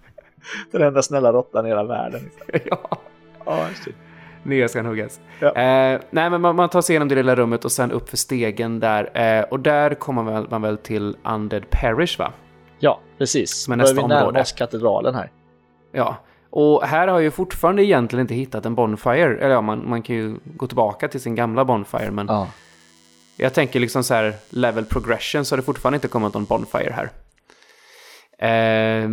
Speaker 1: Den enda snälla råttan i hela världen.
Speaker 2: Liksom. ja.
Speaker 1: Oh,
Speaker 2: Nya ska han huggas. Ja. Eh, nej, men man, man, tar sig igenom det lilla rummet och sen upp för stegen där. Eh, och där kommer man väl, man väl till Undead Parish, va?
Speaker 1: Ja, precis. Som är nästa område. vi närma oss katedralen här.
Speaker 2: Ja, och här har jag ju fortfarande egentligen inte hittat en Bonfire. Eller ja, man, man kan ju gå tillbaka till sin gamla Bonfire, men... Ja. Jag tänker liksom så här, level progression, så har det fortfarande inte kommit någon Bonfire här. Eh,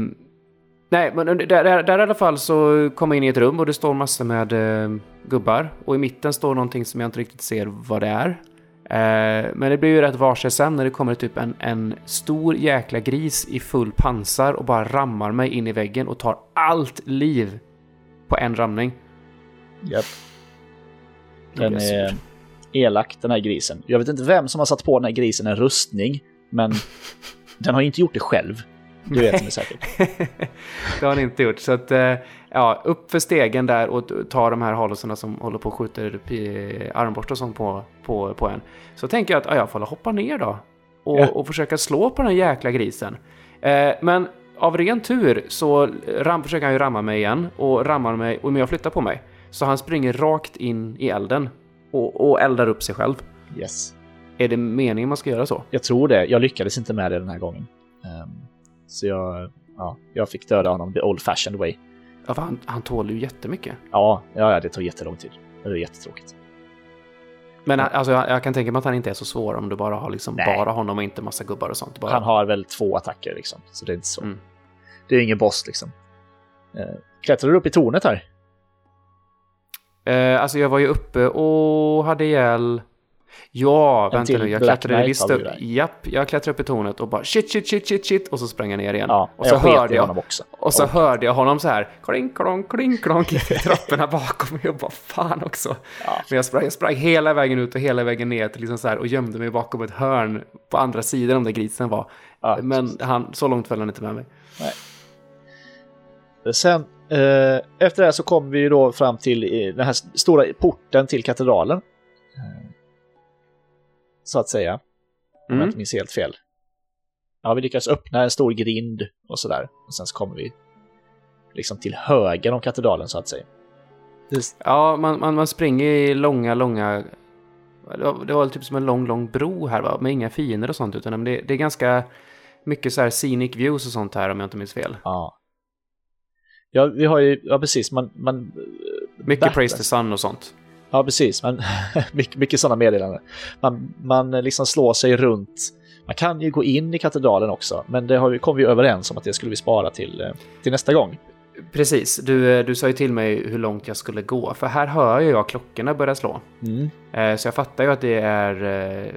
Speaker 2: nej, men där, där, där, i alla fall så kommer jag in i ett rum och det står massor med eh, gubbar. Och i mitten står någonting som jag inte riktigt ser vad det är. Eh, men det blir ju rätt varse sen när det kommer typ en, en stor jäkla gris i full pansar och bara rammar mig in i väggen och tar allt liv på en ramning.
Speaker 1: Japp. Den är elak den här grisen. Jag vet inte vem som har satt på den här grisen en rustning, men den har inte gjort det själv. Du vet med säkert.
Speaker 2: det har han inte gjort. Så att, eh, ja, upp för stegen där och ta de här halosarna som håller på och skjuter armborst och sånt på, på, på en. Så tänker jag att ja, jag får hoppa ner då. Och, ja. och försöka slå på den jäkla grisen. Eh, men av ren tur så ram, försöker han ju ramma mig igen och rammar mig och jag flyttar på mig. Så han springer rakt in i elden och, och eldar upp sig själv.
Speaker 1: Yes.
Speaker 2: Är det meningen man ska göra så?
Speaker 1: Jag tror det. Jag lyckades inte med det den här gången. Um, så jag, ja, jag fick döda honom the old fashioned way.
Speaker 2: Ja, för han, han tål ju jättemycket.
Speaker 1: Ja, ja, det tog jättelång tid. Det är jättetråkigt.
Speaker 2: Men alltså, jag, jag, kan tänka mig att han inte är så svår om du bara har liksom bara honom och inte massa gubbar och sånt. Bara...
Speaker 1: Han har väl två attacker liksom, så det är inte så. Mm. Det är ingen boss liksom. Eh, klättrar du upp i tornet här?
Speaker 2: Eh, alltså jag var ju uppe och hade ihjäl Ja, vänta nu. Jag klättrade visst upp. Japp, jag klättrade upp i tornet och bara shit, shit, shit, shit, shit. Och så sprang jag ner igen.
Speaker 1: Ja,
Speaker 2: och så
Speaker 1: jag
Speaker 2: hörde jag. Och så och... hörde jag honom så här klink, klonk, klink, klonk i trapporna bakom mig och bara fan också. Ja. Men jag sprang, jag sprang hela vägen ut och hela vägen ner till liksom så här och gömde mig bakom ett hörn på andra sidan om där grisen var. Ja, Men han, så långt följde han inte med mig.
Speaker 1: Nej. Sen eh, efter det här så kom vi då fram till eh, den här stora porten till katedralen så att säga. Om mm. jag inte minns helt fel. Ja, vi lyckas öppna en stor grind och sådär. Och sen så kommer vi liksom till höger om katedralen så att säga.
Speaker 2: Just. Ja, man, man, man springer i långa, långa... Det var, typ som en lång, lång bro här va? Med inga fiender och sånt. Utan det, det är ganska mycket så här scenic views och sånt här om jag inte minns fel.
Speaker 1: Ja. Ja, vi har ju, ja precis, man... man
Speaker 2: mycket Praise the Sun och sånt.
Speaker 1: Ja, precis. Men mycket, mycket sådana meddelanden. Man, man liksom slår sig runt. Man kan ju gå in i katedralen också, men det har vi, kom vi överens om att det skulle vi spara till, eh, till nästa gång.
Speaker 2: Precis, du, eh, du sa ju till mig hur långt jag skulle gå, för här hör jag klockorna börja slå.
Speaker 1: Mm.
Speaker 2: Eh, så jag fattar ju att det är...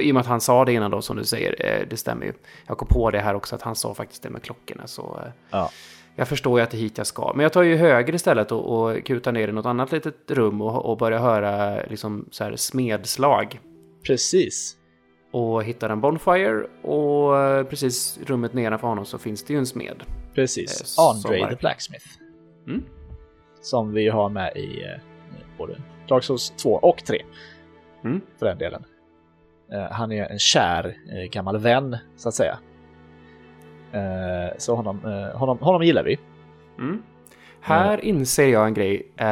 Speaker 2: I och med att han sa det innan då, som du säger, det stämmer ju. Jag kom på det här också, att han sa faktiskt det med klockorna. Så
Speaker 1: ja.
Speaker 2: Jag förstår ju att det är hit jag ska. Men jag tar ju höger istället och, och kutar ner i något annat litet rum och, och börjar höra liksom så här smedslag.
Speaker 1: Precis.
Speaker 2: Och hittar en Bonfire och precis rummet nedanför honom så finns det ju en smed.
Speaker 1: Precis. Eh, Andre the Blacksmith. Mm. Som vi har med i eh, både Dark Souls 2 och 3.
Speaker 2: Mm.
Speaker 1: För den delen. Eh, han är en kär eh, gammal vän, så att säga. Eh, så honom, eh, honom, honom gillar vi.
Speaker 2: Mm. Här inser jag en grej eh,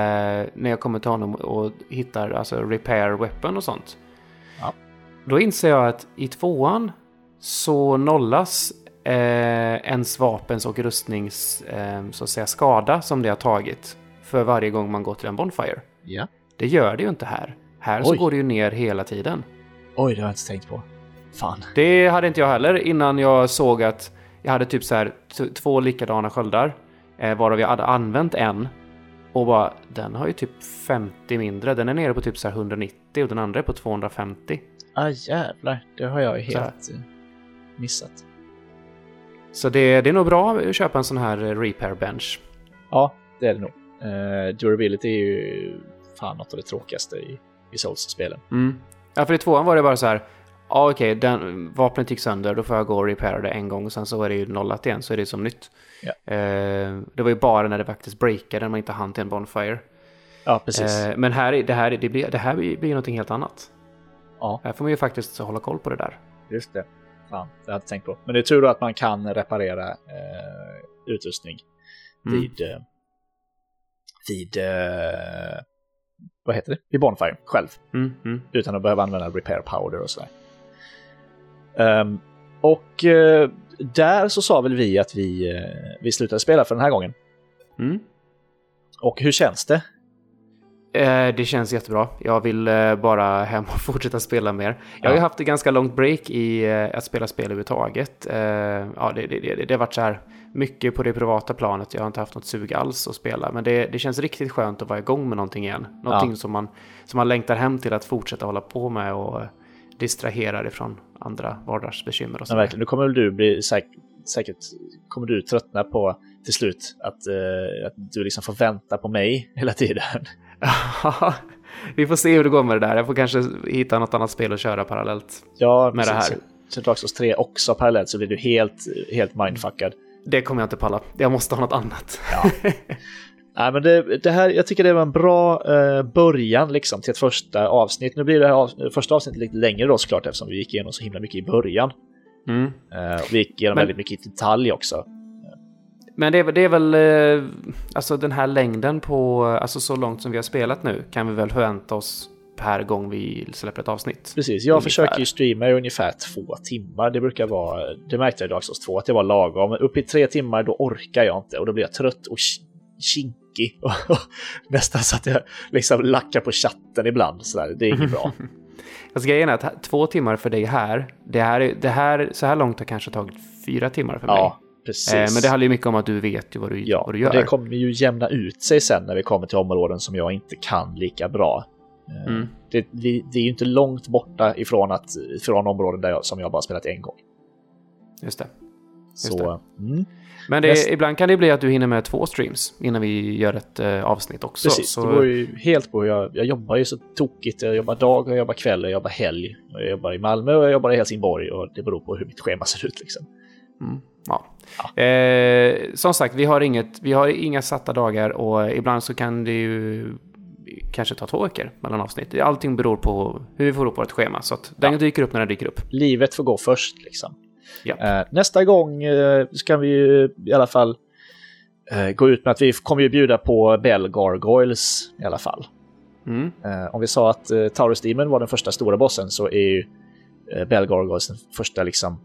Speaker 2: när jag kommer till honom och hittar alltså repair weapon och sånt.
Speaker 1: Ja.
Speaker 2: Då inser jag att i tvåan så nollas eh, ens vapens och rustnings eh, så att säga skada som det har tagit för varje gång man går till en Bonfire.
Speaker 1: Ja.
Speaker 2: Det gör det ju inte här. Här så
Speaker 1: Oj.
Speaker 2: går det ju ner hela tiden.
Speaker 1: Oj, det har jag inte tänkt på. Fan.
Speaker 2: Det hade inte jag heller innan jag såg att jag hade typ så här två likadana sköldar. Eh, varav jag hade använt en. Och bara, den har ju typ 50 mindre. Den är nere på typ så här 190 och den andra är på 250.
Speaker 1: Ah, jävlar, det har jag ju helt eh, missat.
Speaker 2: Så det, det är nog bra att köpa en sån här eh, repair bench.
Speaker 1: Ja, det är det nog. Eh, durability är ju fan något av det tråkigaste i, i Souls-spelen.
Speaker 2: Mm. Ja, för i tvåan var det bara så här. Ja, okej, den vapnet gick sönder, då får jag gå och repaira det en gång och sen så är det ju nollat igen, så är det som nytt.
Speaker 1: Ja.
Speaker 2: Eh, det var ju bara när det faktiskt breakade, när man inte hann till en Bonfire.
Speaker 1: Ja, precis.
Speaker 2: Eh, men här, är- det här, det blir, det här blir blir ju någonting helt annat.
Speaker 1: Ja.
Speaker 2: Här får man ju faktiskt hålla koll på det där.
Speaker 1: Just det. Fan, det har jag inte tänkt på. Men det är tur då att man kan reparera eh, utrustning
Speaker 2: Mm.
Speaker 1: vid, eh, vid eh, vad heter det? Vid Bonfire själv.
Speaker 2: Mm, mm.
Speaker 1: Utan att behöva använda repair powder och sådär. Ehm, och eh, där så sa väl vi att vi, eh, vi slutade spela för den här gången.
Speaker 2: Mm.
Speaker 1: Och hur känns det?
Speaker 2: Eh, det känns jättebra. Jag vill bara hem och fortsätta spela mer. Jag har ju haft ett ganska långt break i att spela spel överhuvudtaget. Ja, det, det, det, det har varit så här mycket på det privata planet. Jag har inte haft något sug alls att spela. Men det, det känns riktigt skönt att vara igång med någonting igen. Någonting
Speaker 1: Ja.
Speaker 2: som, man, som man längtar hem till att fortsätta hålla på med och eh, distrahera ifrån andra vardagsbekymmer och så.
Speaker 1: verkligen, nu kommer väl du bli säk säkert kommer du tröttna på till slut att, eh, att du liksom får vänta på mig hela tiden.
Speaker 2: Vi får se hur det går med det där. Jag får kanske hitta något annat spel att köra parallellt.
Speaker 1: Ja,
Speaker 2: Med det här.
Speaker 1: Så Dark Souls 3 också parallellt så blir du helt, helt mindfuckad.
Speaker 2: Det kommer jag inte palla. Jag måste ha något annat.
Speaker 1: Ja. Nej, men det, det här, jag tycker det var en bra eh, början liksom till ett första avsnitt. Nu blir det här av, första avsnittet lite längre då såklart eftersom vi gick igenom så himla mycket i början.
Speaker 2: Mm.
Speaker 1: Eh, vi gick igenom
Speaker 2: Men-
Speaker 1: väldigt mycket i detalj också.
Speaker 2: Men det är, det är väl, eh, alltså den här längden på, alltså så långt som vi har spelat nu kan vi väl förvänta oss per gång vi släpper ett avsnitt.
Speaker 1: Precis, jag
Speaker 2: Ungefär.
Speaker 1: försöker ju streama i ungefär två timmar. Det brukar vara, det märkte jag i Dark Souls 2 att det var lagom. Upp i tre timmar då orkar jag inte och då blir jag trött och ki- kinkig. Och Nästan så att jag liksom lackar på chatten ibland. Så där. Det är inget bra.
Speaker 2: Alltså grejen är att två timmar för dig här, det här, är- det här, så här långt har kanske tagit fyra timmar för mig.
Speaker 1: Ja, precis.
Speaker 2: Eh, men det handlar ju mycket om att du vet ju vad du,
Speaker 1: Ja,
Speaker 2: vad du
Speaker 1: och
Speaker 2: gör.
Speaker 1: det kommer ju jämna ut sig sen när vi kommer till områden som jag inte kan lika bra. Eh,
Speaker 2: Mm.
Speaker 1: Det, vi, det är ju inte långt borta ifrån, att, från områden där jag, som jag bara spelat en gång.
Speaker 2: Just det.
Speaker 1: Så, mm,
Speaker 2: Men det,
Speaker 1: Näst-
Speaker 2: ibland kan det bli att du hinner med två streams innan vi gör ett eh, avsnitt också.
Speaker 1: precis.
Speaker 2: Så,
Speaker 1: Det beror ju helt på jag, jag jobbar ju så tokigt. Jag jobbar dag, jag jobbar kväll, jag jobbar helg. Jag jobbar i Malmö och jag jobbar i Helsingborg och det beror på hur mitt schema ser ut. Liksom.
Speaker 2: Mm, ja. Eh, som sagt, vi har, inget, vi har inga satta dagar och ibland så kan det ju kanske ta två veckor mellan avsnitt. Allting beror på hur vi får ihop vårt schema. Så att den
Speaker 1: Ja.
Speaker 2: dyker upp när den dyker upp.
Speaker 1: Livet får gå först. Liksom.
Speaker 2: Ja.
Speaker 1: Eh, nästa gång eh, ska vi ju i alla fall eh, gå ut med att vi kommer ju bjuda på Bell Gargoyles i alla fall.
Speaker 2: Mm.
Speaker 1: Om vi sa att Taurus Demon var den första stora bossen så är ju Bell Gargoyles den första liksom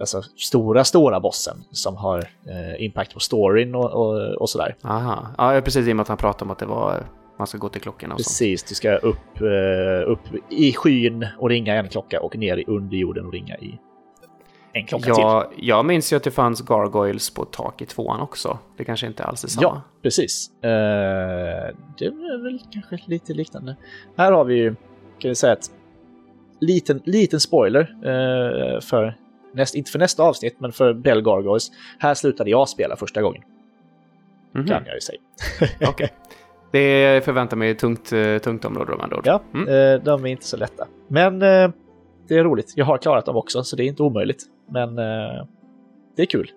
Speaker 1: alltså stora, stora bossen som har eh, impact på storyn och, och, och sådär.
Speaker 2: Aha. Ja, precis i och med att han pratade om att det var man ska gå till klockorna och sånt.
Speaker 1: Precis, du ska upp, eh, upp i skyn och ringa en klocka och ner i underjorden och ringa i en klocka till.
Speaker 2: Ja, jag minns ju att det fanns gargoyles på tak i tvåan också. Det kanske inte alls är samma.
Speaker 1: Ja, precis. Eh, det är väl kanske lite liknande. Här har vi ju, kan vi säga att liten, liten spoiler eh, för, näst, inte för nästa avsnitt, men för Bell Gargoyles. Här slutade jag spela första gången,
Speaker 2: Mhm.
Speaker 1: kan jag ju säga.
Speaker 2: Okej. Det förväntar mig ett tungt, eh, tungt område de andra ord.
Speaker 1: Ja,
Speaker 2: Mm.
Speaker 1: de är inte så lätta. Men det är roligt. Jag har klarat dem också, så det är inte omöjligt. Men eh, det är kul.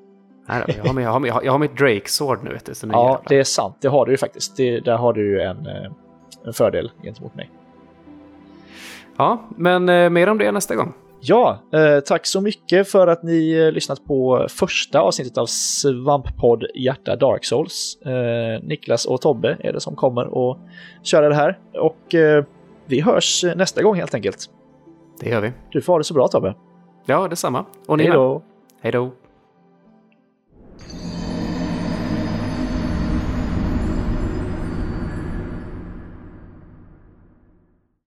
Speaker 2: Vi- jag, har, med- jag, har, med- jag har mitt Drake Sword nu vet du.
Speaker 1: Ja,
Speaker 2: jävlar.
Speaker 1: det är sant. Det har du ju faktiskt. Det, där har du ju en, eh, en fördel gentemot mig.
Speaker 2: Ja, men eh, mer om det nästa gång.
Speaker 1: Ja, eh, tack så mycket för att ni eh, lyssnat på första avsnittet av Svamppodd Hjärta Dark Souls. Eh, Niklas och Tobbe är det som kommer att köra det här. Och eh, vi hörs nästa gång helt enkelt.
Speaker 2: Det gör vi.
Speaker 1: Du får ha det så bra Tobbe.
Speaker 2: Ja, detsamma. Och ni
Speaker 1: Hej då!
Speaker 2: Hej då.